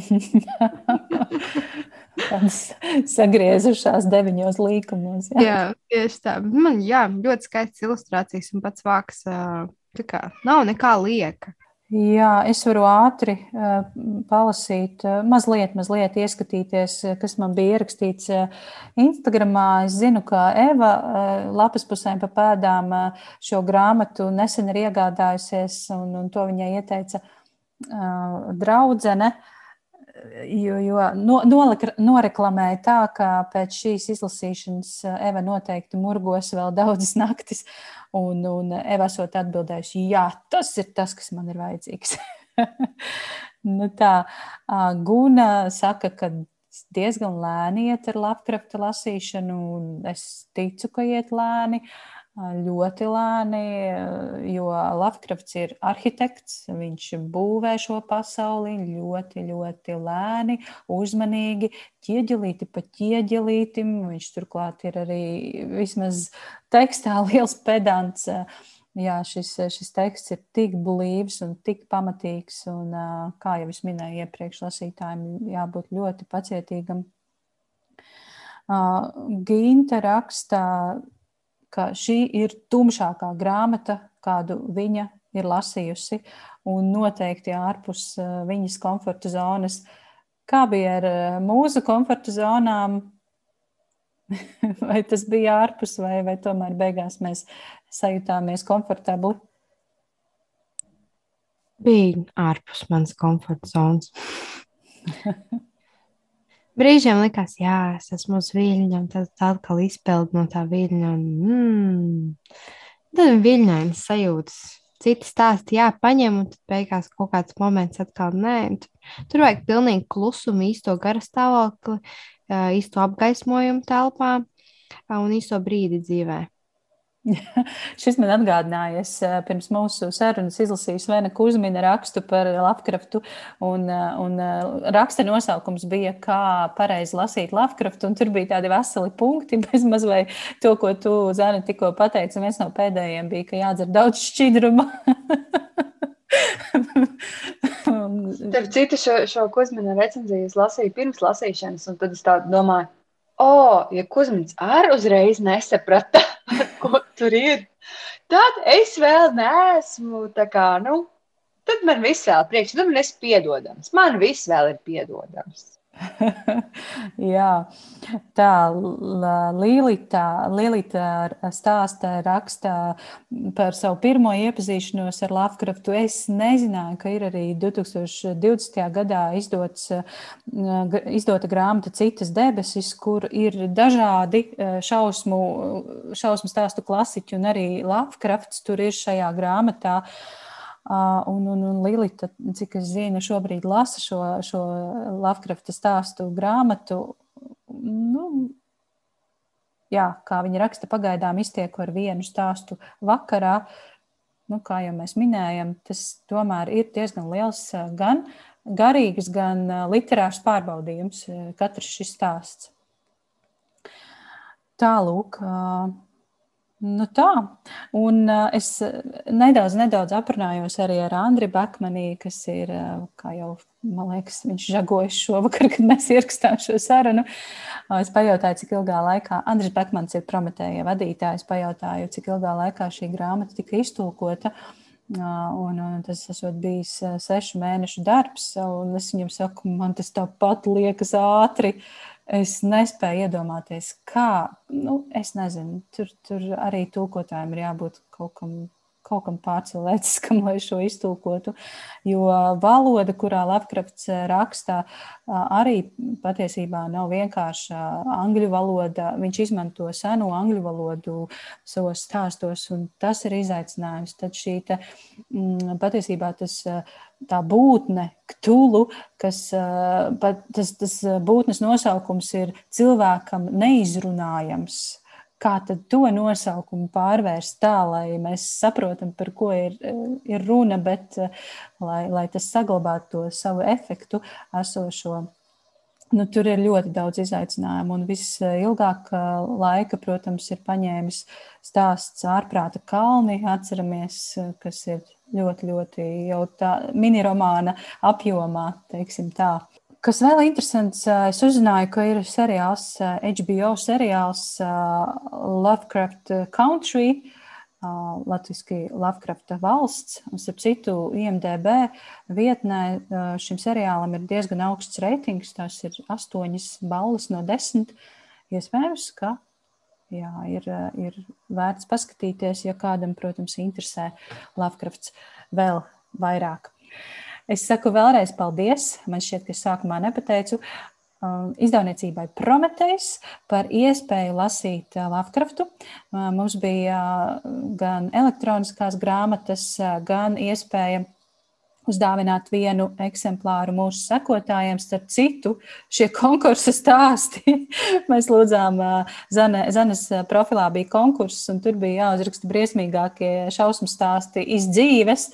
Speaker 2: Sagriezušās deviņos līkumos.
Speaker 1: Jā, jā tieši tā. Man jā, ļoti skaists ilustrācijas un pats vāks. Tā kā nav nekā lieka.
Speaker 2: Jā, es varu ātri uh, palasīt, uh, mazliet, mazliet ieskatīties, uh, kas man bija ierakstīts Instagramā. Es zinu, ka Eva lapas pusēm pa pēdām šo grāmatu nesen ir iegādājusies, un, un to viņai ieteica draudzene. Jo, jo no, noreklamēja tā, ka pēc šīs izlasīšanas Eva noteikti murgos vēl daudzas naktis. Un, un Eva esot atbildējusi, jā, tas ir tas, kas man ir vajadzīgs. nu tā, Guna saka, ka diezgan lēni iet ar Lapkrafta lasīšanu, un es ticu, ka iet lēni. Uh, ļoti lēni, jo Lavkrafts ir arhitekts, viņš būvē šo pasauli ļoti, ļoti lēni, uzmanīgi, ķieģelīti pa ķieģelītim. Viņš turklāt ir arī vismaz tekstā liels pedants. Jā, šis, šis teksts ir tik blīvs un tik pamatīgs, un, kā jau es minēju iepriekš, lasītājiem jābūt ļoti pacietīgam. Ginta raksta ka šī ir tumšākā grāmata, kādu viņa ir lasījusi, un noteikti ārpus eh, viņas komforta zonas. Kā bija ar eh, mūsu komforta zonām? vai tas bija ārpus, vai, vai tomēr beigās mēs sajūtāmies komfortabli?
Speaker 1: Bija ārpus manas komforta zonas. Brīžiem likās, jā, es esmu uz viļņa, un tad atkal izpeld no tā viļņa. Un, mm, tad viļņainas sajūtas. Citi stāsti, jā, paņem, un tad beigās kaut kāds moments atkal nē. Tur, tur vajag pilnīgi klusumu, īsto gara stāvokli, īsto apgaismojumu telpā un īsto brīdi dzīvē.
Speaker 2: Šis man atgādināja, es eh, pirms mūsu sarunas izlasīju Svena Kusmina rakstu par Lavkraftu, un, eh, un eh, raksta nosaukums bija, kā pareizi lasīt Lavkraftu, un tur bija tādi veseli punkti, bez maz vai to, ko tu, Zana, tikko pateici, un viens no pēdējiem bija, ka jādzer daudz šķidruma.
Speaker 3: Starp citu, šo, šo Kusmina recenziju es lasīju pirms lasīšanas, un tad es tā domāju, oh, ja Kusmins arī uzreiz nesaprata, ko tur ir, tad es vēl neesmu tā kā, nu, tad man viss vēl priekš, tad man es piedodams. Man viss vēl ir piedodams.
Speaker 2: Jā, tā Līlita, Līlita stāsta, raksta par savu pirmo iepazīšanos ar Lovecraftu. Es nezināju, ka ir arī 2020. gadā izdots, izdota grāmata Citas debesis, kur ir dažādi šausmu, šausmu stāstu klasiķi un arī Lovecrafts tur ir šajā grāmatā. Uh, Un, un, un Lilita, cik es zinu, šobrīd lasa šo, šo Lovecrafta stāstu grāmatu. Nu, jā, kā viņa raksta, pagaidām iztieku ar vienu stāstu vakarā. Nu, kā jau mēs minējam, tas tomēr ir diezgan liels gan garīgs, gan literārs pārbaudījums, katrs šis stāsts. Tālūk, Nu tā, un uh, es nedaudz, nedaudz aprunājos arī ar Andriu Bakmanī, kas ir, uh, kā jau, man liekas, viņš žagojas šovakar, kad mēs ierakstām šo sarunu. Uh, es pajautāju, cik ilgā laikā, Andris Bakmans ir prometēja vadītājs, pajautāju, cik ilgā laikā šī grāmata tika iztulkota. Un, un tas esot bijis sešu mēnešu darbs, un es viņam saku, man tas tāpat liekas ātri. Uh, Es nespēju iedomāties, kā, nu, es nezinu, tur, tur arī tulkotājiem ir jābūt kaut kam kaut kam pārcilvēciskam, lai šo iztulkotu. Jo valoda, kurā Lavkrafts rakstā, arī patiesībā nav vienkārša angļu valoda. Viņš izmanto seno angļu valodu savos stāstos, un tas ir izaicinājums. Tad šī te, mm, patiesībā tas tā būtne, ktulu, kas tas, tas būtnes nosaukums ir cilvēkam neizrunājams kā to nosaukumu pārvērst tā, lai mēs saprotam, par ko ir, ir runa, bet lai, lai tas saglabātu to savu efektu esošo. Nu, tur ir ļoti daudz izaicinājumu, un visilgāk laika, protams, ir paņēmis stāsts ārprāta kalni. Atceramies, kas ir ļoti, ļoti jau tā miniromāna apjomā, teiksim tā. Kas vēl interesants, es uzzināju, ka ir seriāls, HBO seriāls Lovecraft Country, Latvijasiski Lovecrafta valsts. Un, starp citu, IMDB vietnē šim seriālam ir diezgan augsts reitings. Tas ir astoņas balvas no desmit. Iespējams, ka jā, ir, ir vērts paskatīties, ja kādam, protams, interesē Lovecrafts vēl vairāk. Es saku vēlreiz paldies. Man šķiet, ka sākumā nepateicu. Um, izdevniecībai Prometējs par iespēju lasīt uh, Lovecraftu. Uh, mums bija uh, gan elektroniskās grāmatas, gan iespēja uzdāvināt vienu eksemplāru mūsu sekotājiem. Starp citu, šie konkursa stāsti. Mēs lūdzām, Zane, Zanes profilā bija konkurss, un tur bija jāuzraksta briesmīgākie šausmu stāsti iz dzīves.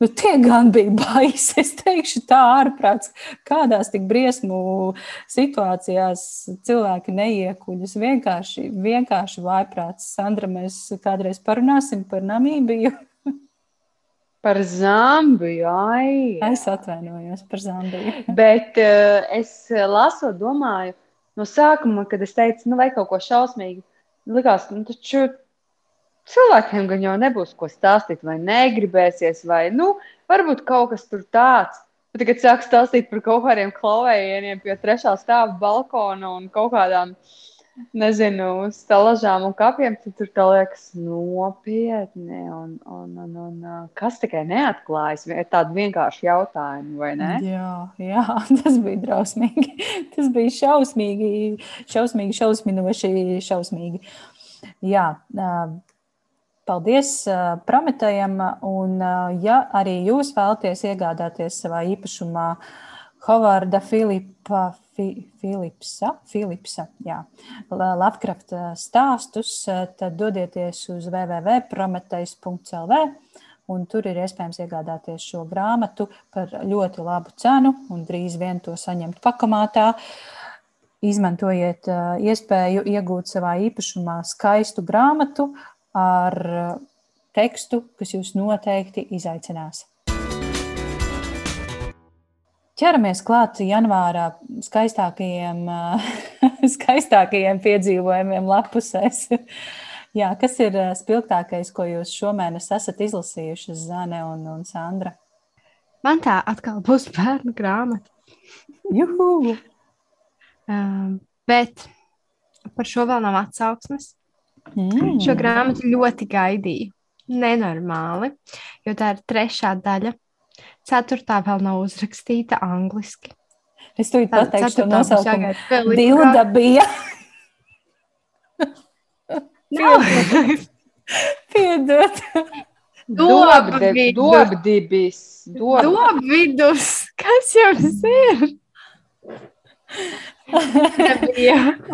Speaker 2: Nu, tie gan bija baisi. Es teikšu, tā ārprāts, kādās tik briesmu situācijās cilvēki neiekuļas. Vienkārši, vienkārši vājprāts. Sandra, mēs kādreiz parunāsim par Namībiju.
Speaker 3: Par Zambiju. Ai,
Speaker 2: es atvainojos par Zambiju.
Speaker 3: Bet uh, es lasot, domāju, no sākuma, kad es teicu, nu, vai kaut ko šausmīgu, likās, nu, taču cilvēkiem gan jau nebūs ko stāstīt, vai negribēsies, vai nu, varbūt kaut kas tur tāds. Bet tagad sāk stāstīt par kaut kādiem klauvējieniem pie trešā stāva balkona un kaut kādām, nezinu, stalažām un kapiem. Tad tur liekas nopietni. Un, un, un, un kas tikai neatklājas, ir tādi vienkārši jautājumi, vai ne?
Speaker 2: Jā, jā, tas bija drausmīgi. Tas bija šausmīgi, šausmīgi, šausminoši, šausmīgi. Jā, Paldies Prometējam, un ja arī jūs vēlaties iegādāties savā īpašumā Hovarda Filipa, Fi, Filipsa, Filipsa jā, Lovecraft stāstus, tad dodieties uz www.prometējs.lv un tur ir iespējams iegādāties šo grāmatu par ļoti labu cenu un drīz vien to saņemt pakamātā. Izmantojiet iespēju iegūt savā īpašumā skaistu grāmatu ar tekstu, kas jūs noteikti izaicinās. Ķeramies klāt janvārā skaistākajiem, skaistākajiem piedzīvojumiem lapusēs. Jā, kas ir spilgtākais, ko jūs šomēnes esat izlasījuši, Zane un, un Sandra?
Speaker 1: Man tā atkal būs bērnu grāmata.
Speaker 2: Juhu!
Speaker 1: Um, bet par šo vēl nav atsauksmes.
Speaker 2: Mm.
Speaker 1: Šo grāmatu ļoti gaidīju. Nenormāli, jo tā ir trešā daļa. Ceturtā vēl nav uzrakstīta angliski.
Speaker 2: Es to pateikšu, to nosaukumu. Dilda bija. Piedod.
Speaker 3: Dobdibis.
Speaker 1: Dobvidus. Kas jums ir?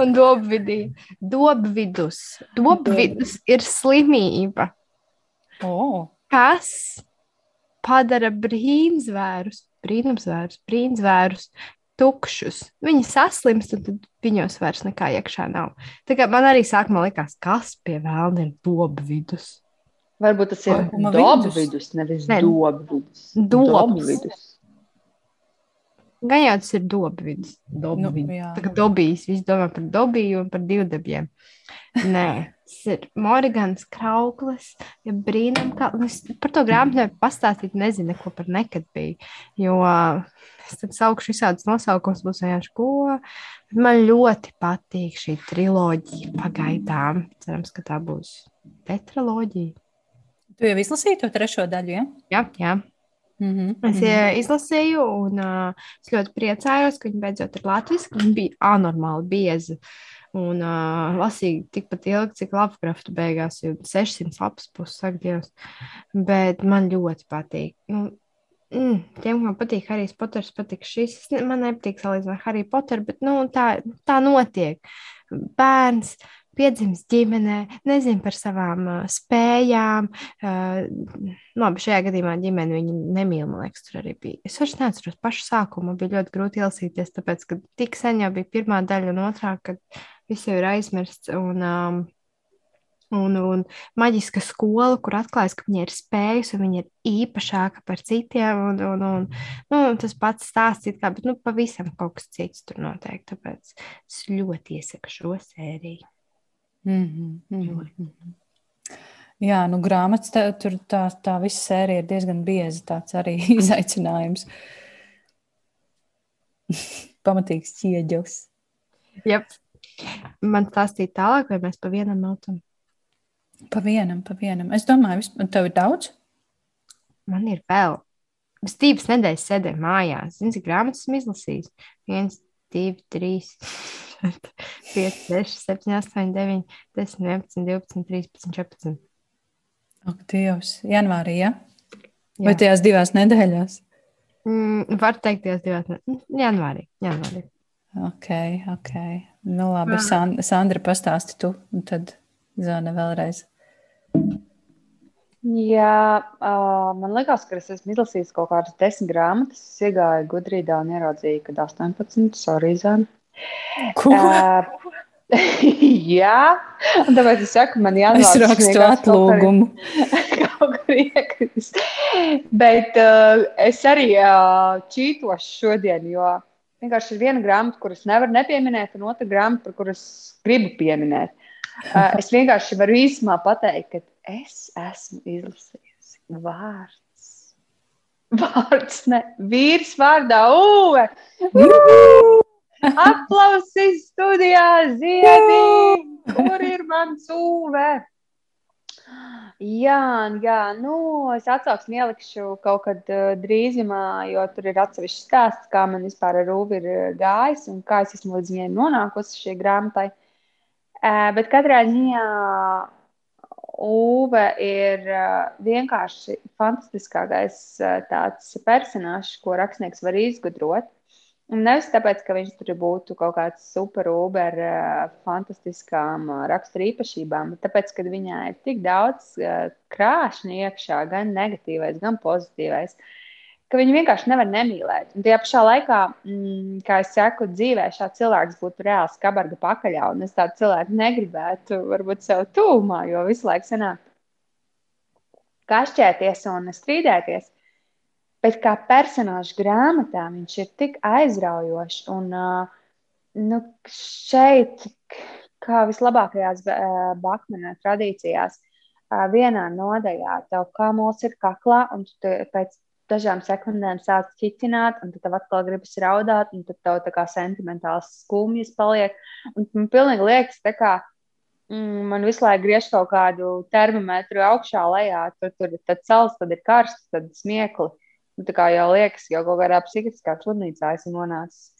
Speaker 1: Un dobvidī. Dobvidus. Dobvidus ir slimība.
Speaker 2: Oh.
Speaker 1: Kas padara brīnzvērus, brīnumzvērus, brīnzvērus tukšus. Viņi saslimst, un tad viņos vairs nekā iekšā nav. Tā kā man arī sākumā likās, kas pie vēlna ir dobvidus.
Speaker 3: Varbūt tas ir dobvidus, nevis
Speaker 1: Ne.
Speaker 3: dobvidus.
Speaker 1: Dobs.
Speaker 3: Dobvidus.
Speaker 1: Gan jau tas ir.
Speaker 2: Nu.
Speaker 1: Tā kā dobijs, viss domā par dobiju un par divdabiem. Nē, tas ir Morgans Krauklis, ja brīnum, kā, es par to grāmatu nevaru pastāstīt, nezinu, ko par nekad bija, jo es tad saukšu visādus nosaukumus, būs vienkārši ko, man ļoti patīk šī triloģija pagaidām, cerams, ka tā būs tetraloģija.
Speaker 2: Tu jau izlasīji to trešo daļu, ja?
Speaker 1: Jā, jā.
Speaker 2: Mm -hmm.
Speaker 1: Es mm. izlasīju, un uh, es ļoti priecājos, ka viņi beidzot ir latviešu. Viņi bija anormāli biezi. Un uh, lasīju tikpat ilgi, cik Lovecrafta beigās, jau 600 lapas puses. Bet man ļoti patīk. Nu, mm, tiem, kam patīk Harijs Poters, patīk šis. Man nepatīk salīdzināt ar Hariju Poteru, bet nu, tā, tā notiek. Bērns piedzimst ģimenē, nezina par savām uh, spējām. Uh, labi, šajā gadījumā ģimene viņu nemīl, man liekas, tur arī bija. Es vairs neatceros pašu sākumu, bija ļoti grūti ielasīties, tāpēc, ka tik sen jau bija pirmā daļa un otrā, kad viss jau ir aizmirsts. Un, um, Un, un maģiska skola, kur atklājas, ka viņa ir spējusi, un viņa ir īpašāka par citiem. Un, un, un, nu, tas pats stāsts, it kā, bet nu, pavisam kaut kas cits tur notiek. Tāpēc es ļoti iesaku šo sēriju.
Speaker 2: Mm -hmm. Jā, nu grāmatas tā, tur tā, tā visa sērija ir diezgan bieza. Tāds arī izaicinājums. Pamatīgs ķieģos.
Speaker 1: Yep. Man stāstīt tālāk, vai mēs pa vienam nautam?
Speaker 2: Pa vienam, pa vienam. Es domāju, vis- tev ir daudz.
Speaker 1: Man ir vēl. Es divas nedēļas sēdēju mājās. Zini, cik grāmatas esmu izlasījis? 1, 2, 3, 5, 6, 7, 8, 9, 10, 11, 12, 13, 14.
Speaker 2: Ak, Dievs, janvārī, ja? Vai tajās divās nedēļās?
Speaker 1: Mm, var teikt, tajās divās nedēļās. Janvārī. janvārī.
Speaker 2: Ok, ok. Nu, labi, San Sandra, pastāsti tu, un tad Zana vēlreiz.
Speaker 3: Jā, uh, man liekas, ka es esmu izlasījis kaut kādas desmit grāmatas. Es iegāju gudrībā un ieraudzīju, ka 18, sorry, Zana.
Speaker 2: Ko?
Speaker 3: Uh, jā, un tāpēc es saku, man jānāk.
Speaker 2: Es rakstu atlūgumu.
Speaker 3: Kaut kur iekrist. Bet uh, es arī uh, čītošu šodien, jo vienkārši ir viena grāmata, kuras nevar nepieminēt, un otra grāmata, par kuras gribu pieminēt. Uh, es vienkārši varu īsumā pateikt, ka es esmu izlasījusi vārds. Vārds, ne vīrs vārdā Uve. Aplausis studijā ziedī. Kur ir mans Uve? Jā, jā, nu, es atsauksmi ielikšu kaut kad uh, drīzumā, jo tur ir atsevišķs stāsts, kā man vispār ar Uvi ir gājis un kā es esmu līdz viņai nonākusi šī grāmatai. Uh, bet katrā ziņā Uve ir vienkārši fantastiskākais tāds personāžs, ko rakstnieks var izgudrot. Un nevis tāpēc, ka viņš tur būtu kaut kāds super, uber, fantastiskām rakstura īpašībām, bet tāpēc, ka viņā ir tik daudz krāšņa iekšā, gan negatīvais, gan pozitīvais. Ka viņi vienkārši nevar nemīlēt. Un tajā pašā laikā, mm, kā es saku, dzīvē šāds cilvēks būtu reāls kabarga pakaļā. Un es tādu cilvēku negribētu, varbūt sev tūmā, jo visu laiku sanāk kašķēties un strīdēties. Bet kā personāžs grāmatā viņš ir tik aizraujošs. Un uh, nu, šeit, kā vislabākajās uh, Bakmana tradīcijās, uh, vienā nodaļā tev kā mūls ir kaklā, un tu pēc dažām sekundēm sāc ķitināt, un tad atkal gribas raudāt, un tad tev tā kā sentimentāls skumjas paliek. Un man pilnīgi liekas, tā kā mm, man visu laiku griež kaut kādu termometru augšā, lejā, tur, tur tad sals, tad ir karsts, tad smiekli. Un tā kā jau liekas, jau kaut kādā psihiskā slimnīcā esmu nonācis.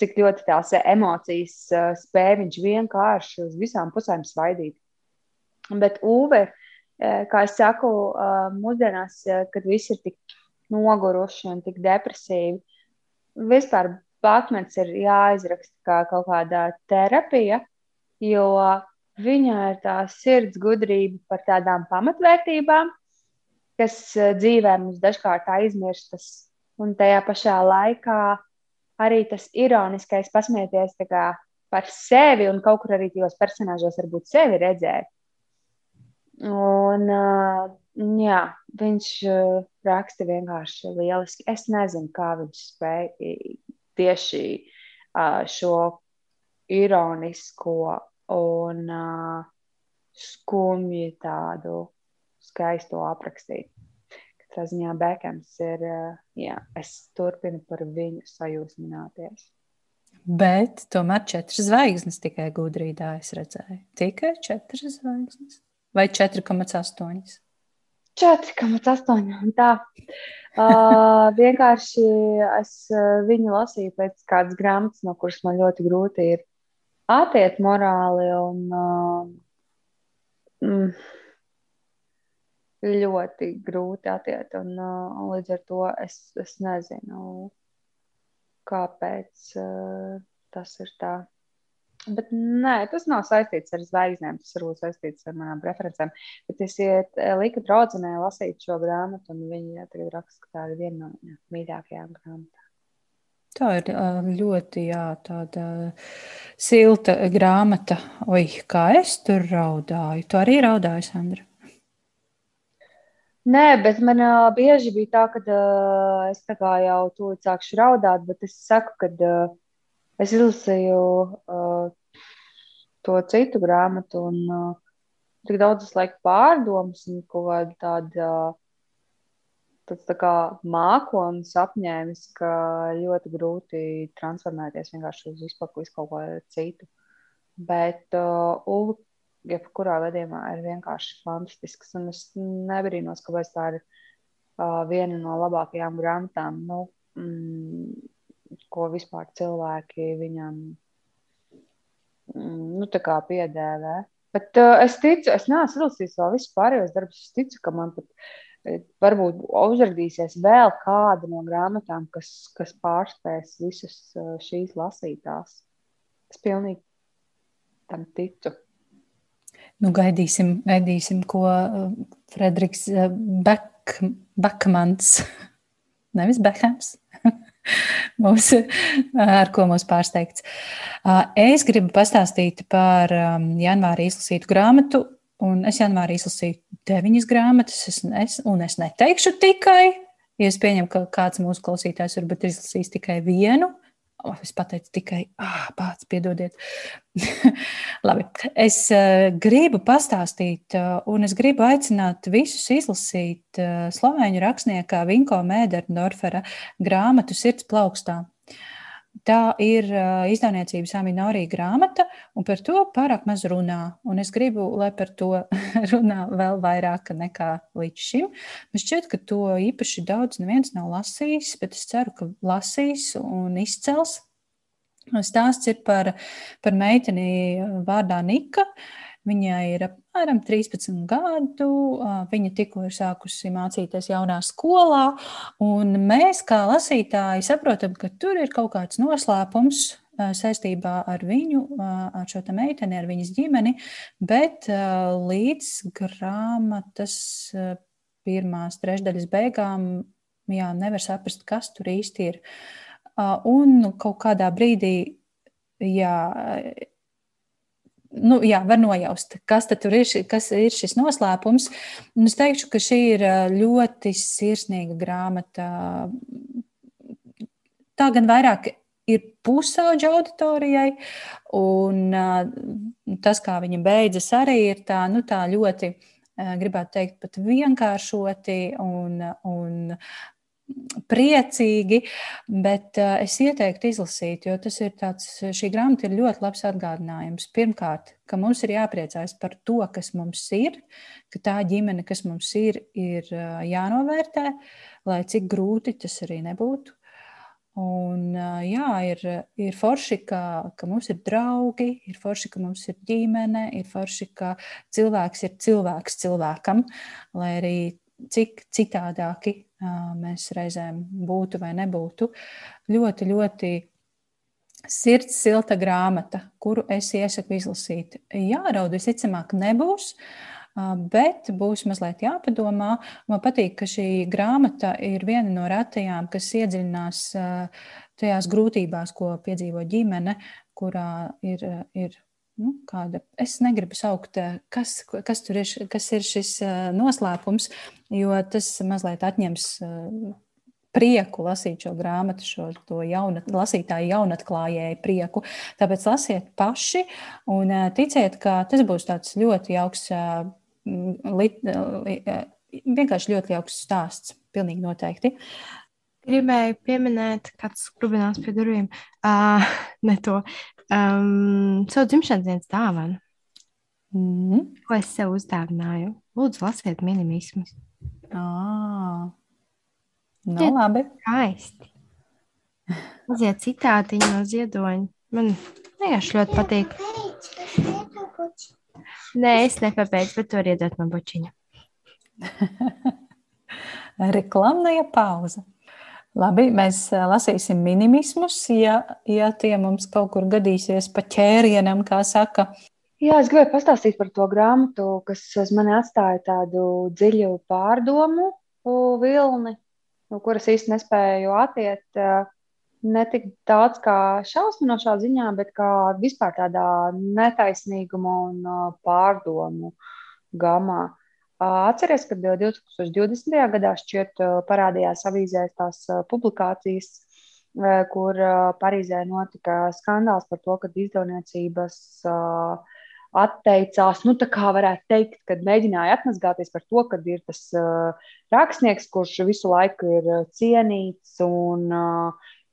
Speaker 3: Cik ļoti tās emocijas uh, spēj viņš vienkārši uz visām pusēm svaidīt. Bet Uve, uh, kā es saku, uh, mūsdienās, kad viss ir tik noguruši un tik depresīvi. Vispār Batmans ir jāizraksta kā kaut kāda terapija, jo viņā ir tā sirds gudrība par tādām pamatvērtībām, kas eh, dzīvē mums dažkārt aizmirstas, un tajā pašā laikā arī tas ironiskais pasmieties par sevi un kaut kur arī tajos personāžos varbūt sevi redzēt. Un, uh, jā, viņš uh, raksta vienkārši lieliski. Es nezinu, kā viņš spēja tieši uh, šo ironisko un uh, skumju tādu skaisto aprakstīt. Katrā ziņā Bekams ir, uh, jā, es turpinu par viņu sajūsmināties.
Speaker 2: Bet tomēr četras zvaigznes tikai gudrībā es redzēju. Tikai četras zvaigznes vai 4,8?
Speaker 3: 4,8. Tā. Uh, vienkārši es viņu lasīju pēc kādas grāmatas, no kuras man ļoti grūti ir attiekt morāli. Un, uh, mm, ļoti grūti attiekt. Un, uh, līdz ar to es, es nezinu, kāpēc uh, tas ir tā. Bet nē, tas nav saistīts ar zvaigznēm. Tas varbūt saistīts ar manām preferencēm. Bet es eh, liku draudzenei lasīt šo grāmatu, un viņa tagad raksta, ka tā ir viena no mīļākajām grāmatām.
Speaker 2: Tā ir ļoti jā, tāda silta grāmata. Oi, kā es tur raudāju. Tu arī raudāji, Sandra?
Speaker 3: Nē, bet man uh, bieži bija tā, ka uh, es tā kā jau tūlīt sākšu raudāt, bet es saku, ka uh, es izlasīju uh, to citu grāmatu, un uh, tik daudzas laika pārdomas un kaut kāda tāda. Uh, tāds tā kā mākslinieks apņēmis, ka ļoti grūti transformēties vienkārši uz izpaku, kaut ko citu. Bet uh, Ulu, jebkurā gadījumā, ir vienkārši fantastisks. Un es nebrīnos, kāpēc tā ir viena no labākajām grāmatām, nu, mm, ko vispār cilvēki viņam mm, nu, piedēvē. Bet uh, es ticu, es neesmu izlasījis vēl visus pārējos darbus. Es ticu, ka man pat varbūt uzrādīsies vēl kāda no grāmatām, kas, kas pārspēs visas šīs lasītās. Es pilnīgi tam ticu.
Speaker 2: Nu, gaidīsim, gaidīsim, ko Frederiks Bek, Bekmans, nevis Bekhams, mūs, ar ko mūs pārsteigts. Es gribu pastāstīt par janvāri izlasītu grāmatu Un es janvārī izlasīju deviņas grāmatas, es, es, un es neteikšu tikai, ja es pieņemu, ka kāds mūsu klausītājs varbūt izlasīs tikai vienu. Oh, es pateicu tikai, ah, pats, piedodiet. Labi, es uh, gribu pastāstīt, uh, un es gribu aicināt visus izlasīt uh, slovēņu rakstnieka Vinko Mēderdorfera grāmatu Sirds plaukstā. Uh, Tā ir izdevniecības Aminorija grāmata, un par to pārāk maz runā. Un es gribu, lai par to runā vēl vairāk nekā līdz šim. Man šķiet, ka to īpaši daudz neviens nav lasījis, bet es ceru, ka lasīs un izcels. Stāsts ir par, par meiteni vārdā Nika. Viņai ir apmēram 13 gadu. Viņa tikko ir sākusi mācīties jaunā skolā, un mēs, kā lasītāji, saprotam, ka tur ir kaut kāds noslēpums saistībā ar viņu, ar šo meiteni, ar viņas ģimeni, bet līdz grāmatas pirmās trešdaļas beigām jā, nevar saprast, kas tur īsti ir. Un kaut kādā brīdī jā, nu, jā, var nojaust, kas tur ir, kas ir šis noslēpums. Un es teikšu, ka šī ir ļoti sirsnīga grāmata. Tā gan vairāk ir pusauģa auditorijai, un tas, kā viņa beidzas, arī ir tā, nu, tā ļoti, gribētu teikt, pat vienkāršoti un, un priecīgi, bet uh, es ieteiktu izlasīt, jo tas ir tāds, šī grāmata ir ļoti labs atgādinājums. Pirmkārt, ka mums ir jāpriecājas par to, kas mums ir, ka tā ģimene, kas mums ir, ir uh, jānovērtē, lai cik grūti tas arī nebūtu. Un, uh, jā, ir, ir forši, ka, ka mums ir draugi, ir forši, ka mums ir ģimene, ir forši, ka cilvēks ir cilvēks cilvēkam, lai arī cik citādāki mēs reizēm būtu vai nebūtu. Ļoti, ļoti sirds silta grāmata, kuru es iesaku izlasīt. Jāraud visticamāk nebūs. Bet būs mazliet jāpadomā. Man patīk, ka šī grāmata ir viena no retajām, kas iedziļinās tajās grūtībās, ko piedzīvo ģimene, kurā ir, ir nu, kāda, es negribu saukt, eh, kas, kas tur ir, kas ir šis eh, noslēpums, jo tas mazliet atņems eh, prieku lasīt šo grāmatu, šo jaunat, lasītāju jaunatklājēju prieku. Tāpēc lasiet paši un ticiet, ka tas būs tāds ļoti jauks, lit, vienkārši ļoti jauks stāsts. Pilnīgi noteikti.
Speaker 1: Gribēju pieminēt, kāds skrubinās pie durvīm. Uh, ne to um, savu dzimšanas dienas dāvanu. Mm. Ko es sev uzdāvināju? Lūdzu, lasiet minimismus.
Speaker 2: Ah, nu, no, labi.
Speaker 1: Skaisti. Mazie citātiņi no ziedoņa. Man vienkārši ļoti patīk. Nē, es nepabeidzu, bet tur iedot man bučiņu.
Speaker 2: Reklamная pauza. Labi, mēs lasīsim minimismus, ja, ja tie mums kaut kur gadīsies pa ķērienam, kā saka.
Speaker 3: Jā, es gribēju pastāstīt par to grāmatu, kas man atstāja tādu dziļu pārdomu vilni, no kuras īsti nespēju atiet. Ne tik daudz kā šausminošā ziņā, bet kā vispār tādā netaisnīguma un pārdomu gamā. Atceries, ka 2020. gadā šķiet parādījās avīzēs tās publikācijas, kur Parīzē notika skandāls par to, ka izdevniecības atteicās, nu, tā kā varētu teikt, kad mēģināja atmazgāties par to, ka ir tas rakstnieks, kurš visu laiku ir cienīts un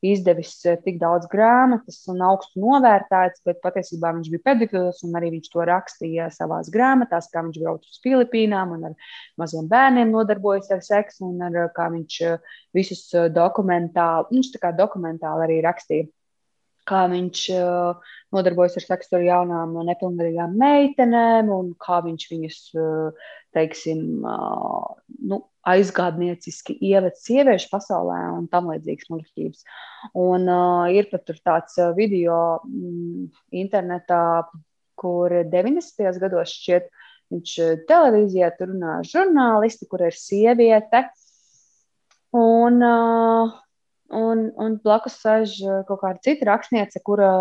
Speaker 3: izdevis eh, tik daudz grāmatas un augstu novērtēts, bet patiesībā viņš bija pedofils un arī viņš to rakstīja savā grāmatās, kā viņš brauc uz Filipīnām un ar maziem bērniem nodarbojas ar seksu un ar, kā viņš eh, visus eh, dokumentāli, viņš tā kā dokumentāli arī rakstīja. Kā viņš uh, nodarbojas ar seksu ar jaunām, nepilngadīgām meitenēm, un kā viņš viņus, uh, teiksim, uh, nu, aizgādnieciski ieved sieviešu pasaulē un tam līdzīgas muļķības. Un uh, ir pat tāds uh, video mm, internetā, kur 90. gados šķiet, viņš uh, televīzijā tur runā žurnālisti, kur ir sieviete. Un, uh, un, un blakus sēž uh, kaut kāda cita rakstniece, kura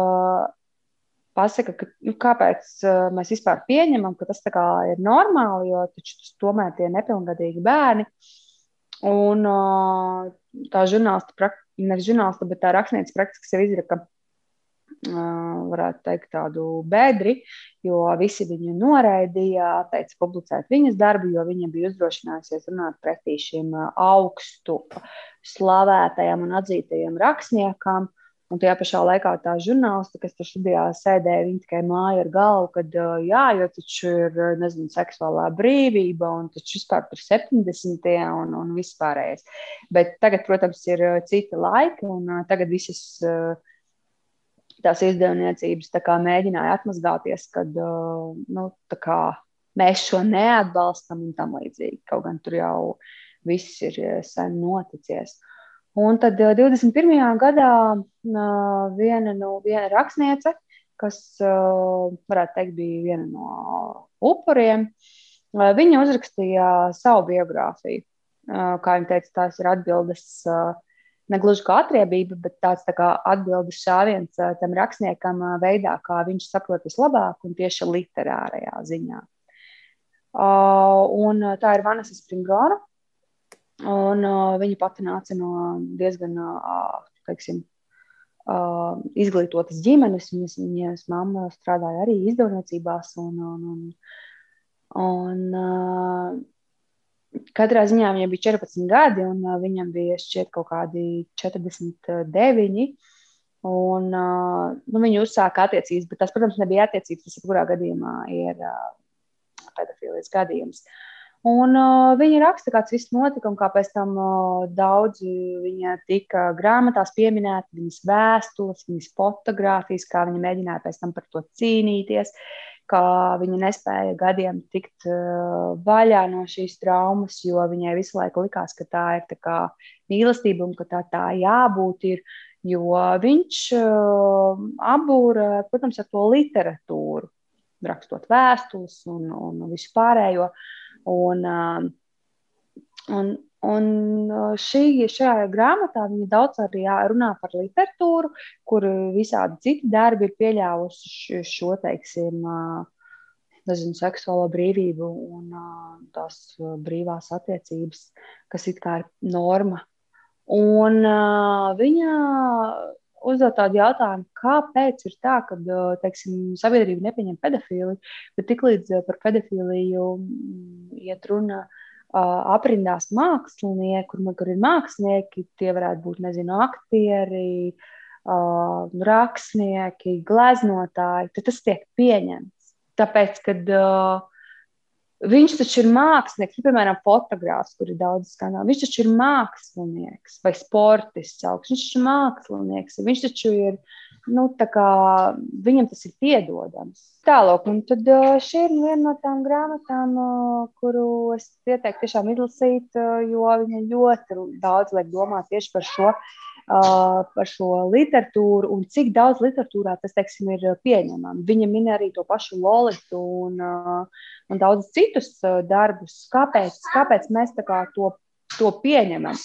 Speaker 3: pasaka, ka, nu, kāpēc uh, mēs vispār pieņemam, ka tas ir normāli, jo taču tas tomēr tie nepilngadīgi bērni. Un uh, tā žurnālista, nevis žurnālista, bet tā rakstniece praktiski sev izraka, uh, varētu teikt, tādu bedri, jo visi viņu noraidīja, teica publicēt viņas darbu, jo viņa bija uzdrošinājusies runāt pretī šiem augstu slavētajiem un atzītajiem rakstniekam. Uh, Un tajā pašā laikā tā žurnāliste, kas tur studijā sēdēja, viņa tikai māja ar galvu, ka jā, jo taču ir, nezinu, seksuālā brīvība un taču vispār tur 70. un, un vispārējais. Bet tagad, protams, ir cita laika un tagad visas tās izdevniecības tā kā mēģināja atmazgāties, kad nu, kā, mēs šo neatbalstam un tam līdzīgi. Kaut gan tur jau viss ir sen noticies. Un tad 21. Eh, gadā viena, no, viena rakstniece, kas varētu teikt, bija viena no upuriem, viņa uzrakstīja savu biogrāfiju. Kā viņa teica, tās ir atbildes ne gluži kā atriebība, bet tāds tā kā atbildes šāviens tam rakstniekam veidā, kā viņš saprot vislabāk un tieši literārajā ziņā. Un tā ir Vanessa Springora, Un, uh, viņa pati nāca no diezgan uh, teiksim, uh, izglītotas ģimenes. Viņas, viņas mamma strādāja arī izdevniecībās. Un, un, un, un, uh, katrā ziņā viņai bija 14 gadi, un uh, viņam bija šķiet kaut kādi 49. Un, uh, nu, viņi uzsāka attiecības, bet tas, protams, nebija attiecības. Tas, jebkurā gadījumā, ir uh, pedofīlijas gadījums. Uh, Un uh, viņa raksta, kāds viss notika, un kā pēc tam uh, daudzi viņa tika grāmatās pieminēti, viņas vēstules, viņas fotografijas, kā viņa mēģināja pēc tam par to cīnīties, kā viņa nespēja gadiem tikt uh, vaļā no šīs traumas, jo viņai visu laiku likās, ka tā ir tā mīlestība un ka tā, tā jābūt. Ir, jo viņš uh, apbūra, protams, ar to literatūru, rakstot vēstules un, un visu pārējo. Uh, Un, um, un, un uh, šī, šajā grāmatā viņa daudz arī runā par literatūru, kur visādi citi darbi ir pieļāvuši šo, teiksim, uh, nezinu, seksuālo brīvību un uh, tās brīvās attiecības, kas it kā ir norma. Un viņa uzdot tādu jautājumu, kāpēc ir tā, ka teiksim, sabiedrība nepieņem pedofīliju, bet tiklīdz par pedofīliju mm, iet runa. Aprindās mākslinieki, kur, kur ir mākslinieki, tie varētu būt, nezinu, aktieri, rakstnieki, gleznotāji, tad tas tiek pieņemts. Tāpēc, kad uh, Viņš taču ir mākslinieks, nu, piemēram, fotogrāfs, kur ir daudz skanālu. Viņš taču ir mākslinieks vai sportists augsts. Viņš taču ir mākslinieks. Viņš taču ir, nu, tā kā viņam tas ir piedodams. Tālāk, un tad šī ir viena no tām grāmatām, kuru es ieteiktu tiešām izlasīt, jo viņa ļoti daudz liek domāt tieši par šo par šo literatūru un cik daudz literatūrā tas teiksim, ir pieņemams. Viņa min arī to pašu Lolitu un, un daudzus citus darbus. Kāpēc, kāpēc mēs to, to pieņemam?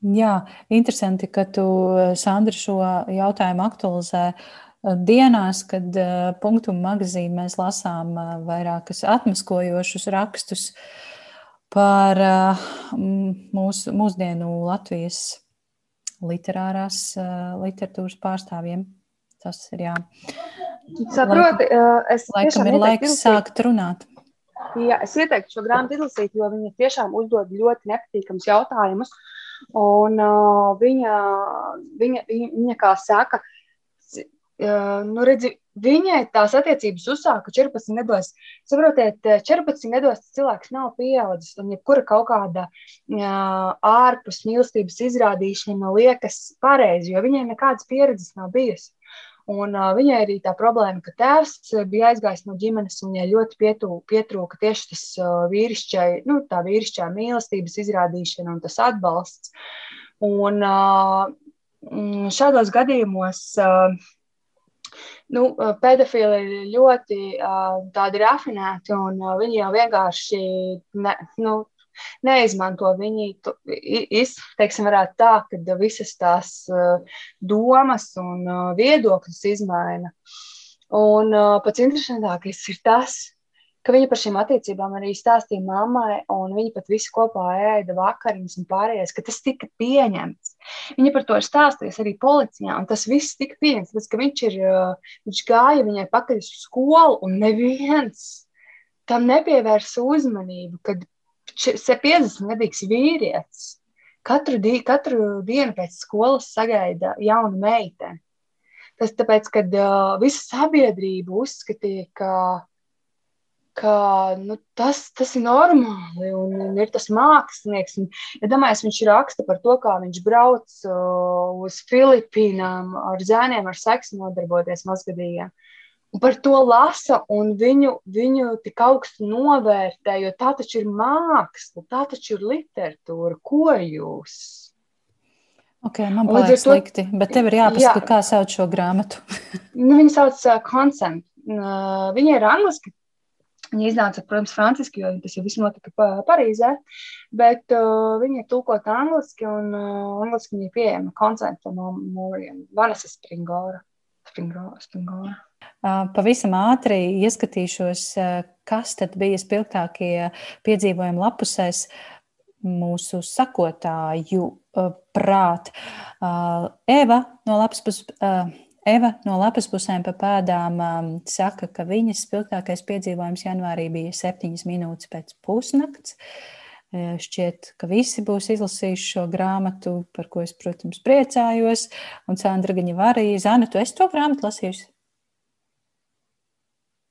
Speaker 2: Jā, interesanti, ka tu, Sandra, šo jautājumu aktualizē. Dienās, kad punktu magazīnā mēs lasām vairākus atmaskojošus rakstus par mūsu, mūsdienu Latvijas literārās literatūras pārstāvjiem. Tas ir jā.
Speaker 3: Saproti, es
Speaker 2: laikam ir laiks izlasīt. sākt runāt.
Speaker 3: Jā, es ieteiktu šo grāmatu izlasīt, jo viņa tiešām uzdod ļoti nepatīkamus jautājumus. Un uh, viņa, viņa, viņa, viņa, kā saka, uh, nu, redzi, viņai tās attiecības uzsāka 14 gados. Saprotiet, 14 gados cilvēks nav pieaudzis, un jebkura kaut kāda ārpus mīlestības izrādīšana liekas pareizi, jo viņai nekādas pieredzes nav bijusi. Un, uh, viņai arī tā problēma, ka tēvs bija aizgājis no ģimenes, un viņai ļoti pietū, pietrūka tieši tas uh, vīrišķai, nu, tā vīrišķā mīlestības izrādīšana un tas atbalsts. Un uh, šādos gadījumos uh, nu, pedofili ir ļoti uh, rafinēti, un uh, viņi jau vienkārši ne, nu, neizmanto viņi, izteiksim, varētu tā, ka visas tās uh, domas un uh, viedokļus izmaina. Un uh, pats interesantākais ir tas, ka viņa par šīm attiecībām arī stāstīja mammai, un viņi pat visi kopā ēda vakariņas un pārējais, ka tas tika pieņemts. Viņa par to ir stāstījusi arī policijā, un tas viss tika pieņemts, tas, ka viņš, ir, viņš gāja viņai pakaļ uz skolu, un neviens tam nepievērsa uzmanību, kad 50 gadīgs vīrietis katru, di katru dienu pēc skolas sagaida jaunu meiteni. Tas tāpēc, ka uh, visa sabiedrība uzskatīja, ka, ka nu, tas, tas ir normāli un, un ir tas mākslinieks. Un, ja domājies, viņš raksta par to, kā viņš brauc uh, uz Filipīnām ar zēniem, ar seksu nodarboties mazgadīgiem. Par to lasa un viņu, viņu tik augstu novērtē, jo tā taču ir māksla, tā taču ir literatūra. Ko jūs?
Speaker 2: Ok, man liekas, to... slikti, bet tev ir jāpasaka, jā. kā sauc šo grāmatu.
Speaker 3: nu, viņa sauc uh, Consent. Uh, viņa ir angliski. Viņa iznāca, protams, franciski, jo tas jau viss notika pa, Parīzē, bet uh, viņa ir tulkota angliski, un uh, angliski viņa ir pieejama Consent no Mūriem, Vanessa Springora. Springora, Springora.
Speaker 2: Pavisam ātri ieskatīšos, kas tad bija spilgtākie piedzīvojumi lapusēs mūsu sakotāju prāt. Eva no lapas puses. Eva no lapas pusēm pa pēdām um, saka, ka viņas spilgtākais piedzīvojums janvārī bija septiņas minūtes pēc pusnakts. Šķiet, ka visi būs izlasījuši šo grāmatu, par ko es, protams, priecājos. Un Sandra Gaņa arī, Zana, tu esi to grāmatu lasījusi?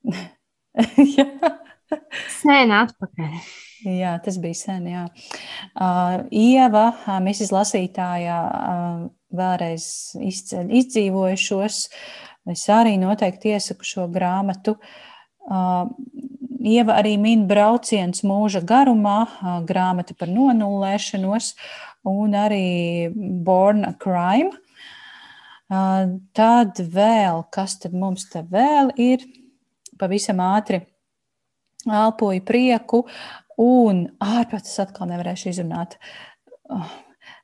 Speaker 1: Sen atpakaļ.
Speaker 2: Jā, tas bija sen. Jā. Uh, Ieva, Mrs. Lasītājā, uh, vēlreiz izceļ izdzīvojušos. Es arī noteikti iesaku šo grāmatu. Ieva arī min brauciens mūža garumā, grāmata par nonullēšanos un arī Born a Crime. Tad vēl, kas tad mums te vēl ir? pavisam ātri elpoju prieku, un ārpus es atkal nevarēšu izrunāt. Oh,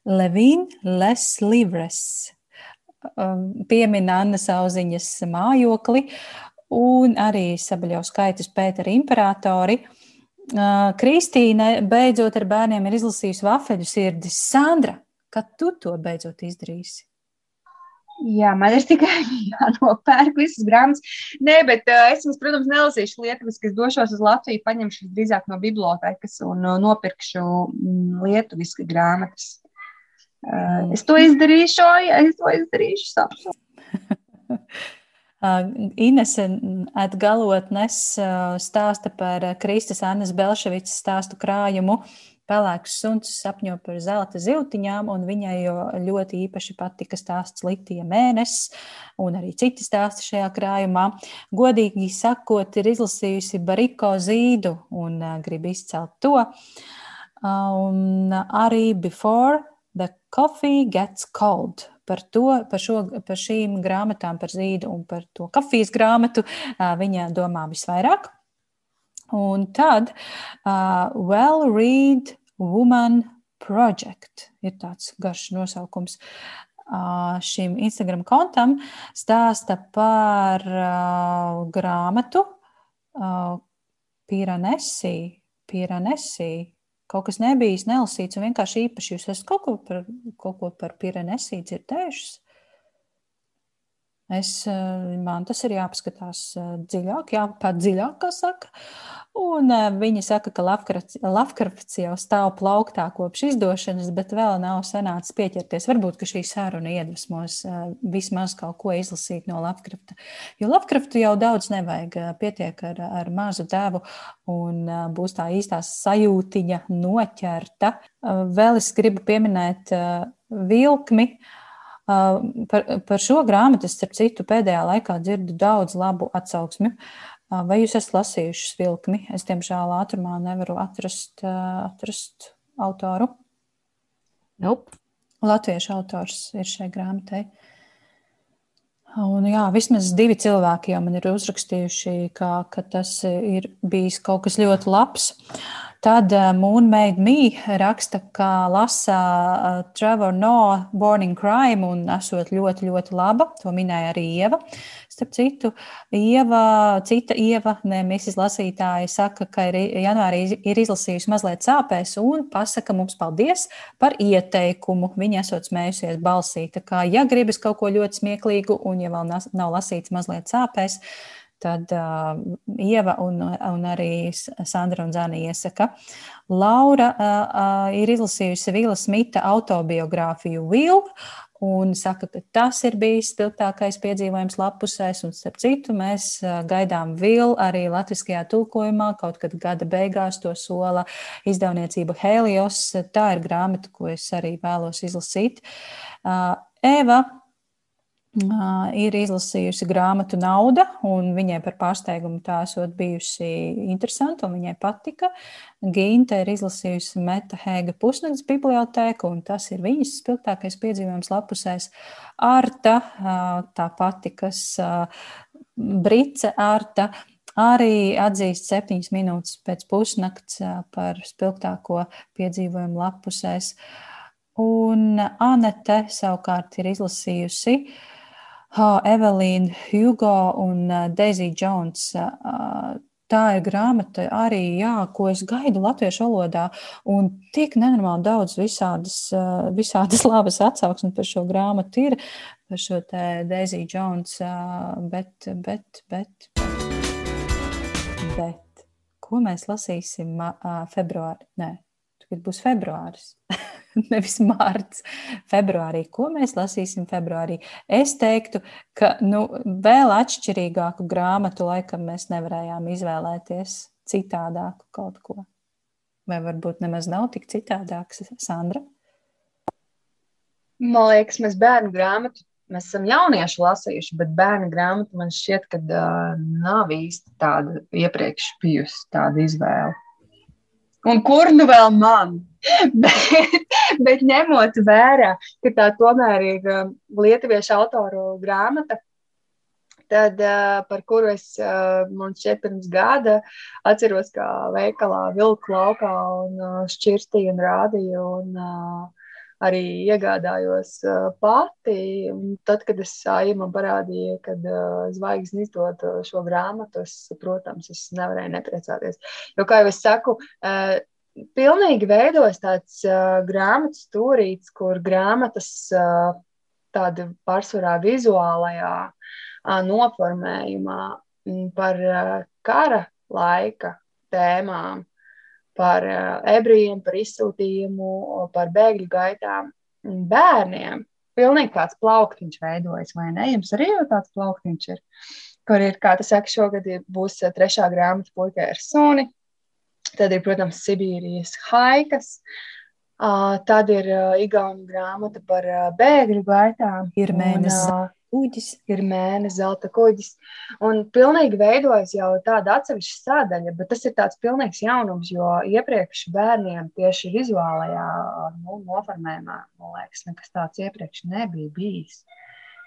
Speaker 2: Levīna Leslivres um, piemina Anna Sauziņas mājokli un arī Sabaļaus skaitus Pētera imperatori. Uh, Kristīne beidzot ar bērniem ir izlasījusi vafeļu sirdis. Sandra, kad tu to beidzot izdarīsi?
Speaker 3: Jā, man ir tikai jānopērk visas grāmatas. Nē, bet uh, es, jums, protams, nelasīšu lietuviski, kas došos uz Latviju, paņemšu drīzāk no bibliotekas un uh, nopirkšu mm, lietuviski grāmatas. Uh, es to izdarīšu, ja es to izdarīšu sapņu.
Speaker 2: Inese atgalotnes stāsta par Kristas Annas Belševicas stāstu krājumu pelēks suns sapņo par zelta ziltiņām, un viņai ļoti īpaši patika stāsts Litija mēnesis, un arī citi stāsti šajā krājumā. Godīgi sakot, ir izlasījusi Bariko zīdu un grib izcelt to. Un arī Before Coffee Gets Cold. Par, to, par, šo, par šīm grāmatām, par zīdu un par to kafijas grāmatu viņa domā visvairāk. Un tad uh, Well Read Woman Project ir tāds garš nosaukums. Uh, šim Instagram kontam stāsta par uh, grāmatu uh, Piranesi. Piranesi. Kaut kas nebijis nelasīts un vienkārši īpaši jūs esat kaut ko par, kaut ko par Piranesi dzirdējušas? Es, man tas ir jāpaskatās dziļāk, jāpēt dziļāk, kā saka. Un viņi saka, ka Lavkrafts jau stāv plauktā kopš izdošanas, bet vēl nav sanācis pieķerties. Varbūt, šī saruna iedvesmos vismaz kaut ko izlasīt no Lavkrafta. Jo Lavkraftu jau daudz nevajag, pietiek ar, ar mazu devu un būs tā īstā sajūtiņa noķerta. Vēl es gribu pieminēt vilkmi. Uh, Par, par šo grāmatu, starp citu, pēdējā laikā dzirdu daudz labu atsauksmi. Vai jūs esat lasījuši vilkmi? Es, diemžēl, ātrumā nevaru atrast, atrast autoru.
Speaker 1: Nope.
Speaker 2: Latviešu autors ir šai grāmatai. Un, jā, vismaz divi cilvēki jau man ir uzrakstījuši, ka, ka tas ir bijis kaut kas ļoti labs. Tad uh, Moon Made Me raksta, ka lasa uh, Trevor Noah Born in Crime un esot ļoti, ļoti laba. To minēja arī Ieva. Starp citu, Ieva, cita Ieva, ne Mrs. Lasītāja, saka, ka ir janvārī ir izlasījusi mazliet sāpēs un pasaka mums paldies par ieteikumu. Viņa esot smējusies balsī. Tā kā, ja gribas kaut ko ļoti smieklīgu un ja vēl nav lasīts mazliet sāpēs, tad uh, Ieva un, un arī Sandra un Zana iesaka. Laura uh, uh, ir izlasījusi Vila Smita autobiogrāfiju Will. Un saka, ka tas ir bijis spilgtākais piedzīvojums lapusēs, un starp citu mēs gaidām vilnu arī latviskajā tulkojumā, kaut kad gada beigās to sola izdevniecība Helios. Tā ir grāmata, ko es arī vēlos izlasīt. Eva ir izlasījusi grāmatu Nauda, un viņai par pārsteigumu tā esot bijusi interesanta, un viņai patika. Ginte ir izlasījusi Meta Hēga pusnakts bibliotēku, un tas ir viņas spilgtākais piedzīvojums lapusēs. Arta, tā pati, kas Brice Arta, arī atzīst septiņas minūtes pēc pusnakts par spilgtāko piedzīvojumu lapusēs. Un Anete savukārt ir izlasījusi uh, Evelīna Hugo un Deizija Jones. Tā ir grāmata arī, jā, ko es gaidu latviešu valodā. Un tik nenormāli daudz visādas, visādas labas atsauksmes par šo grāmatu ir, par šo te Deizija Jones. Bet, bet, bet, bet, ko mēs lasīsim februārī? Nē, tagad būs februāris. nevis mārts, februārī. Ko mēs lasīsim februārī? Es teiktu, ka nu, vēl atšķirīgāku grāmatu laikam mēs nevarējām izvēlēties citādāku kaut ko. Vai varbūt nemaz nav tik citādāks, Sandra?
Speaker 3: Man liekas, mēs bērnu grāmatu, mēs esam jaunieši lasījuši, bet bērnu grāmatu man šķiet, ka uh, nav īsti tāda iepriekš bijusi tāda izvēle. Un kur nu vēl man? bet, bet ņemot vērā, ka tā tomēr ir um, lietuviešu autoru grāmata, tad, uh, par kuru es uh, man šķiet pirms gada atceros, kā veikalā vilku laukā un uh, šķirstīju un rādīju. Un, arī iegādājos uh, pati. Tad, kad es sāju, man parādīja, ka uh, zvaigznes izdod šo grāmatu, es, protams, es nevarēju nepriecāties. Jo, kā jau es saku, pilnīgi veidojas tāds grāmatas stūrīts, kur grāmatas tāda pārsvarā vizuālajā noformējumā par uh, kara laika tēmām par ebrejiem, par izsūtījumu, par bēgļu gaitām bērniem. Pilnīgi tāds plauktiņš veidojas, vai ne? Jums arī jau tāds plauktiņš ir, kur ir, kā tas saka, šogad būs trešā grāmata puikai ar suni. Tad ir, protams, Sibīrijas haikas. Uh, tad ir uh, Igaunijas grāmata par bēgļu gaitām.
Speaker 2: Ir mēnesis. Un, uh,
Speaker 3: kuģis, ir mēnesis, zelta kuģis. Un pilnīgi veidojas jau tāda atsevišķa sadaļa, bet tas ir tāds pilnīgs jaunums, jo iepriekš bērniem tieši vizuālajā nu, noformējumā, man liekas, nekas tāds iepriekš nebija bijis.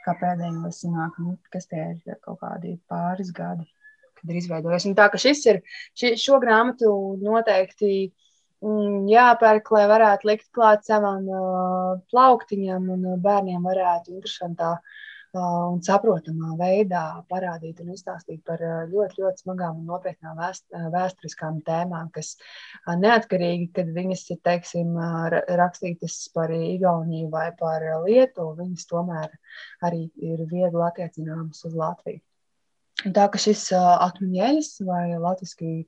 Speaker 3: Kā pēdējos sanāk, nu, kas tie ir kaut kādi pāris gadi, kad ir izveidojies. Un tā, ka šis ir, ši, šo grāmatu noteikti mm, jāpērk, lai varētu likt klāt savam uh, plauktiņam un uh, bērniem varētu interesantā uh, un saprotamā veidā parādīt un izstāstīt par ļoti, ļoti smagām un nopietnām vēst, vēsturiskām tēmām, kas neatkarīgi, kad viņas ir teiksim, rakstītas par Igauniju vai par Lietuvu, viņas tomēr arī ir viegli attiecināmas uz Latviju. Un tā ka šis akmeņeļs vai latviski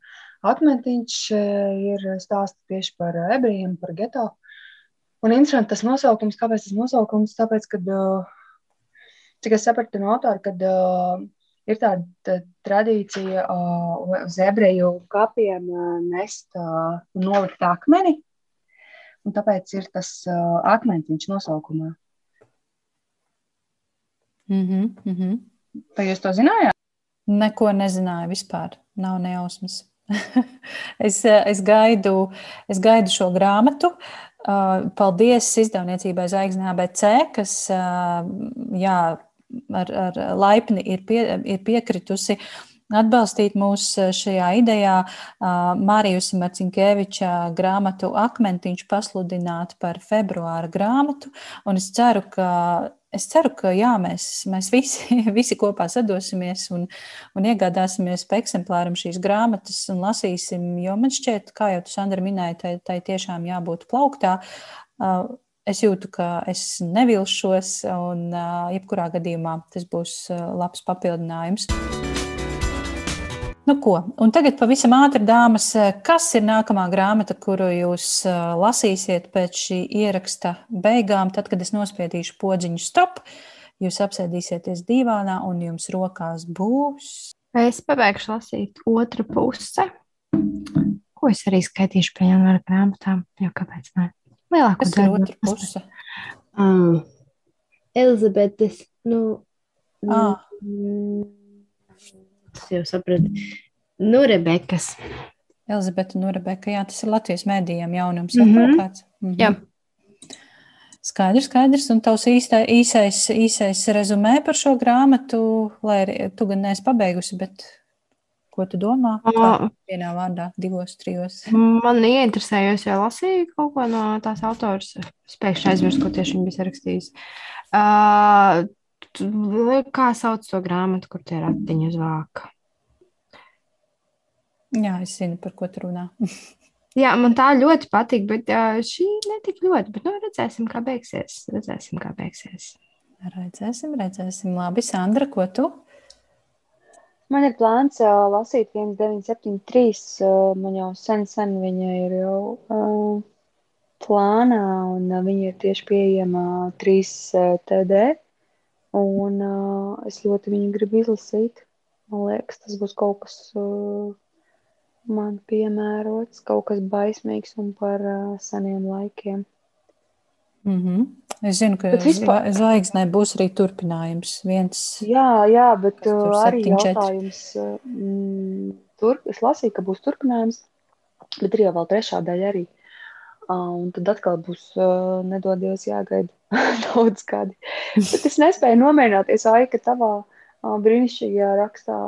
Speaker 3: akmentiņš ir stāsts tieši par ebrejiem, par geto. Un interesanti tas nosaukums, kāpēc tas nosaukums? Tāpēc, kad uh, cik es sapratu no autora, kad uh, ir tāda tā, tradīcija uh, uz ebreju kapiem uh, nest uh, un nolikt akmeni. Un tāpēc ir tas uh, akmentiņš nosaukumā.
Speaker 2: Mm -hmm, mm -hmm.
Speaker 3: Vai jūs to zinājāt?
Speaker 2: Neko nezināju vispār. Nav nejausmas. es, es, gaidu, es gaidu šo grāmatu. Uh, paldies izdevniecībai Zvaigznē ABC, kas jā, ar, ar laipni ir, pie, ir piekritusi atbalstīt mūs šajā idejā. Mārijus Marcinkeviča grāmatu Akmentiņš pasludināt par februāra grāmatu, un es ceru, ka es ceru, ka jā, mēs, mēs visi, visi kopā sadosimies un, un iegādāsimies pa eksemplāram šīs grāmatas un lasīsim. Jo man šķiet, kā jau tu, Sandra, minēji, tai, tai tiešām jābūt plauktā es jūtu, ka es nevilšos, un jebkurā gadījumā tas būs labs papildinājums. Nu, ko? Un tagad pavisam ātri, dāmas, kas ir nākamā grāmata, kuru jūs lasīsiet pēc šī ieraksta beigām, tad, kad es nospiedīšu podziņu stop, jūs apsēdīsieties divānā un jums rokās būs.
Speaker 1: Es pabeigšu lasīt otru pusi, ko es arī skaitīšu pie janvāra grāmatām, jo kāpēc ne?
Speaker 2: Lielāko Kas daļu. ir otra puse?
Speaker 1: Um, Elizabetes, nu,
Speaker 2: ah.
Speaker 1: tas jau sapratu. Nu, Rebekas.
Speaker 2: Elizabete un Rebeka, jā, tas ir Latvijas mēdījiem jaunums. Mm -hmm. kāds.
Speaker 1: Mm -hmm. Jā.
Speaker 2: Skaidrs, skaidrs. Un tavs īstai, īsais, īsais rezumē par šo grāmatu, lai arī tu gan neesi pabeigusi, bet Ko tu domā? Kā vienā vārdā, divos, trijos.
Speaker 1: Man ieinteresējos, jau lasīju kaut ko no tās autors. Spēkšņi aizmirst, ko tieši viņa bija sarakstījis. Uh, kā sauc to grāmatu, kur tie ratiņi uz vāka?
Speaker 2: Jā, es zinu, par ko tu runā.
Speaker 1: Jā, man tā ļoti patīk, bet uh, šī netik ļoti. Bet, nu, redzēsim, kā beigsies. Redzēsim, kā beigsies.
Speaker 2: Redzēsim, redzēsim. Labi, Sandra, ko tu?
Speaker 3: Man ir plāns uh, lasīt 1973. Uh, man jau sen, sen viņa ir jau uh, plānā, un uh, viņa ir tieši pieejama 3 uh, TD. Un uh, es ļoti viņu gribu izlasīt. Man liekas, tas būs kaut kas uh, man piemērots, kaut kas baismīgs un par uh, seniem laikiem.
Speaker 2: Mm -hmm. Es zinu, ka vispār... zvaigznē būs arī turpinājums. Viens,
Speaker 3: jā, jā, bet uh, arī 7, jautājums. Mm, tur, es lasīju, ka būs turpinājums, bet ir jau vēl trešā daļa arī. Uh, un tad atkal būs uh, nedodies jāgaida daudz gadi. Bet es nespēju nomierināties, Ai, ka tavā uh, brīnišķīgajā rakstā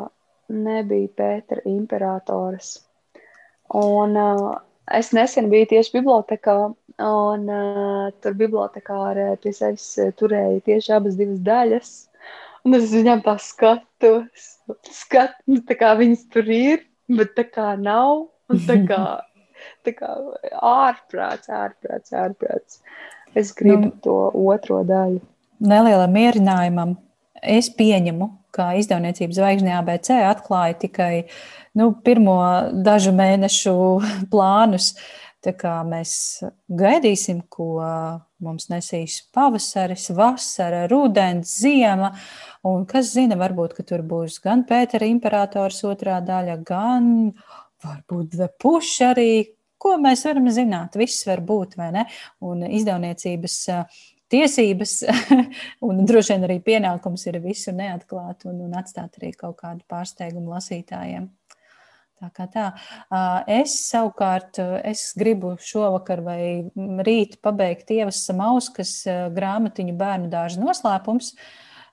Speaker 3: nebija Pētera imperatoras. Un uh, es nesen biju tieši bibliotekā Un uh, tur bibliotekārē pie sevis turēja tieši abas divas daļas. Un es viņam tā skatos, skat, nu, tā kā viņas tur ir, bet tā kā nav. Un tā kā, tā kā ārprāts, ārprāts, ārprāts. Es gribu nu, to otro daļu.
Speaker 2: Nelielam mierinājumam es pieņemu, ka izdevniecības zvaigznē ABC atklāja tikai nu, pirmo dažu mēnešu plānus. Uh, kā mēs gaidīsim, ko mums nesīs pavasaris, vasara, rudens, ziema. Un kas zina, varbūt tur būs gan Pētera imperators otrā daļa, gan varbūt Vepuš arī. Ko mēs varam zināt? Viss var būt, vai ne? Un izdevniecības tiesības un droši vien arī pienākums ir visu neatklāt un, un atstāt arī kaut kādu pārsteigumu lasītājiem. Tā kā tā. Es savukārt es gribu šovakar vai rīt pabeigt Ievas Samauskas grāmatiņu bērnu dārza noslēpums.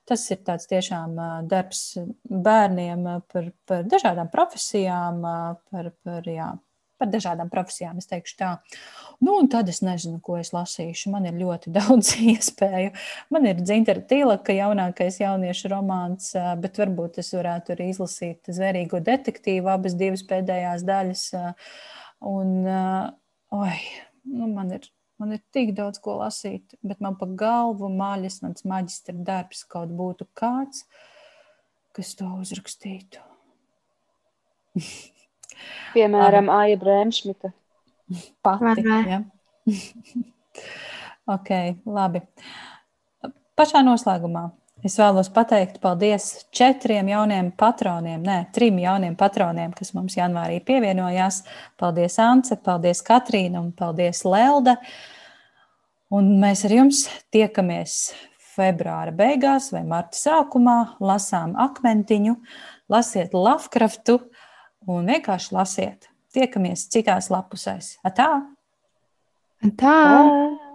Speaker 2: Tas ir tāds tiešām darbs bērniem par, par dažādām profesijām, par, par jā, par dažādām profesijām, es teikšu tā. Nu, un tad es nezinu, ko es lasīšu. Man ir ļoti daudz iespēju. Man ir dzintara tīlaka jaunākais jauniešu romāns, bet varbūt es varētu arī izlasīt zvērīgo detektīvu, abas divas pēdējās daļas. Un, oi, nu, man ir Man ir tik daudz ko lasīt, bet man pa galvu maļas, mans maģistra darbs kaut būtu kāds, kas to uzrakstītu.
Speaker 3: Piemēram, Aija Brēmšmita.
Speaker 2: Pati. Ja? ok, labi. Pašā noslēgumā Es vēlos pateikt paldies četriem jauniem patroniem, ne, trim jauniem patroniem, kas mums janvārī pievienojās. Paldies, Ance, paldies, Katrīna un paldies, Lelda. Un mēs ar jums tiekamies februāra beigās vai marta sākumā, lasām akmentiņu, lasiet Lovecraftu un vienkārši lasiet. Tiekamies citās lapusēs. Atā!
Speaker 1: Atā! Atā.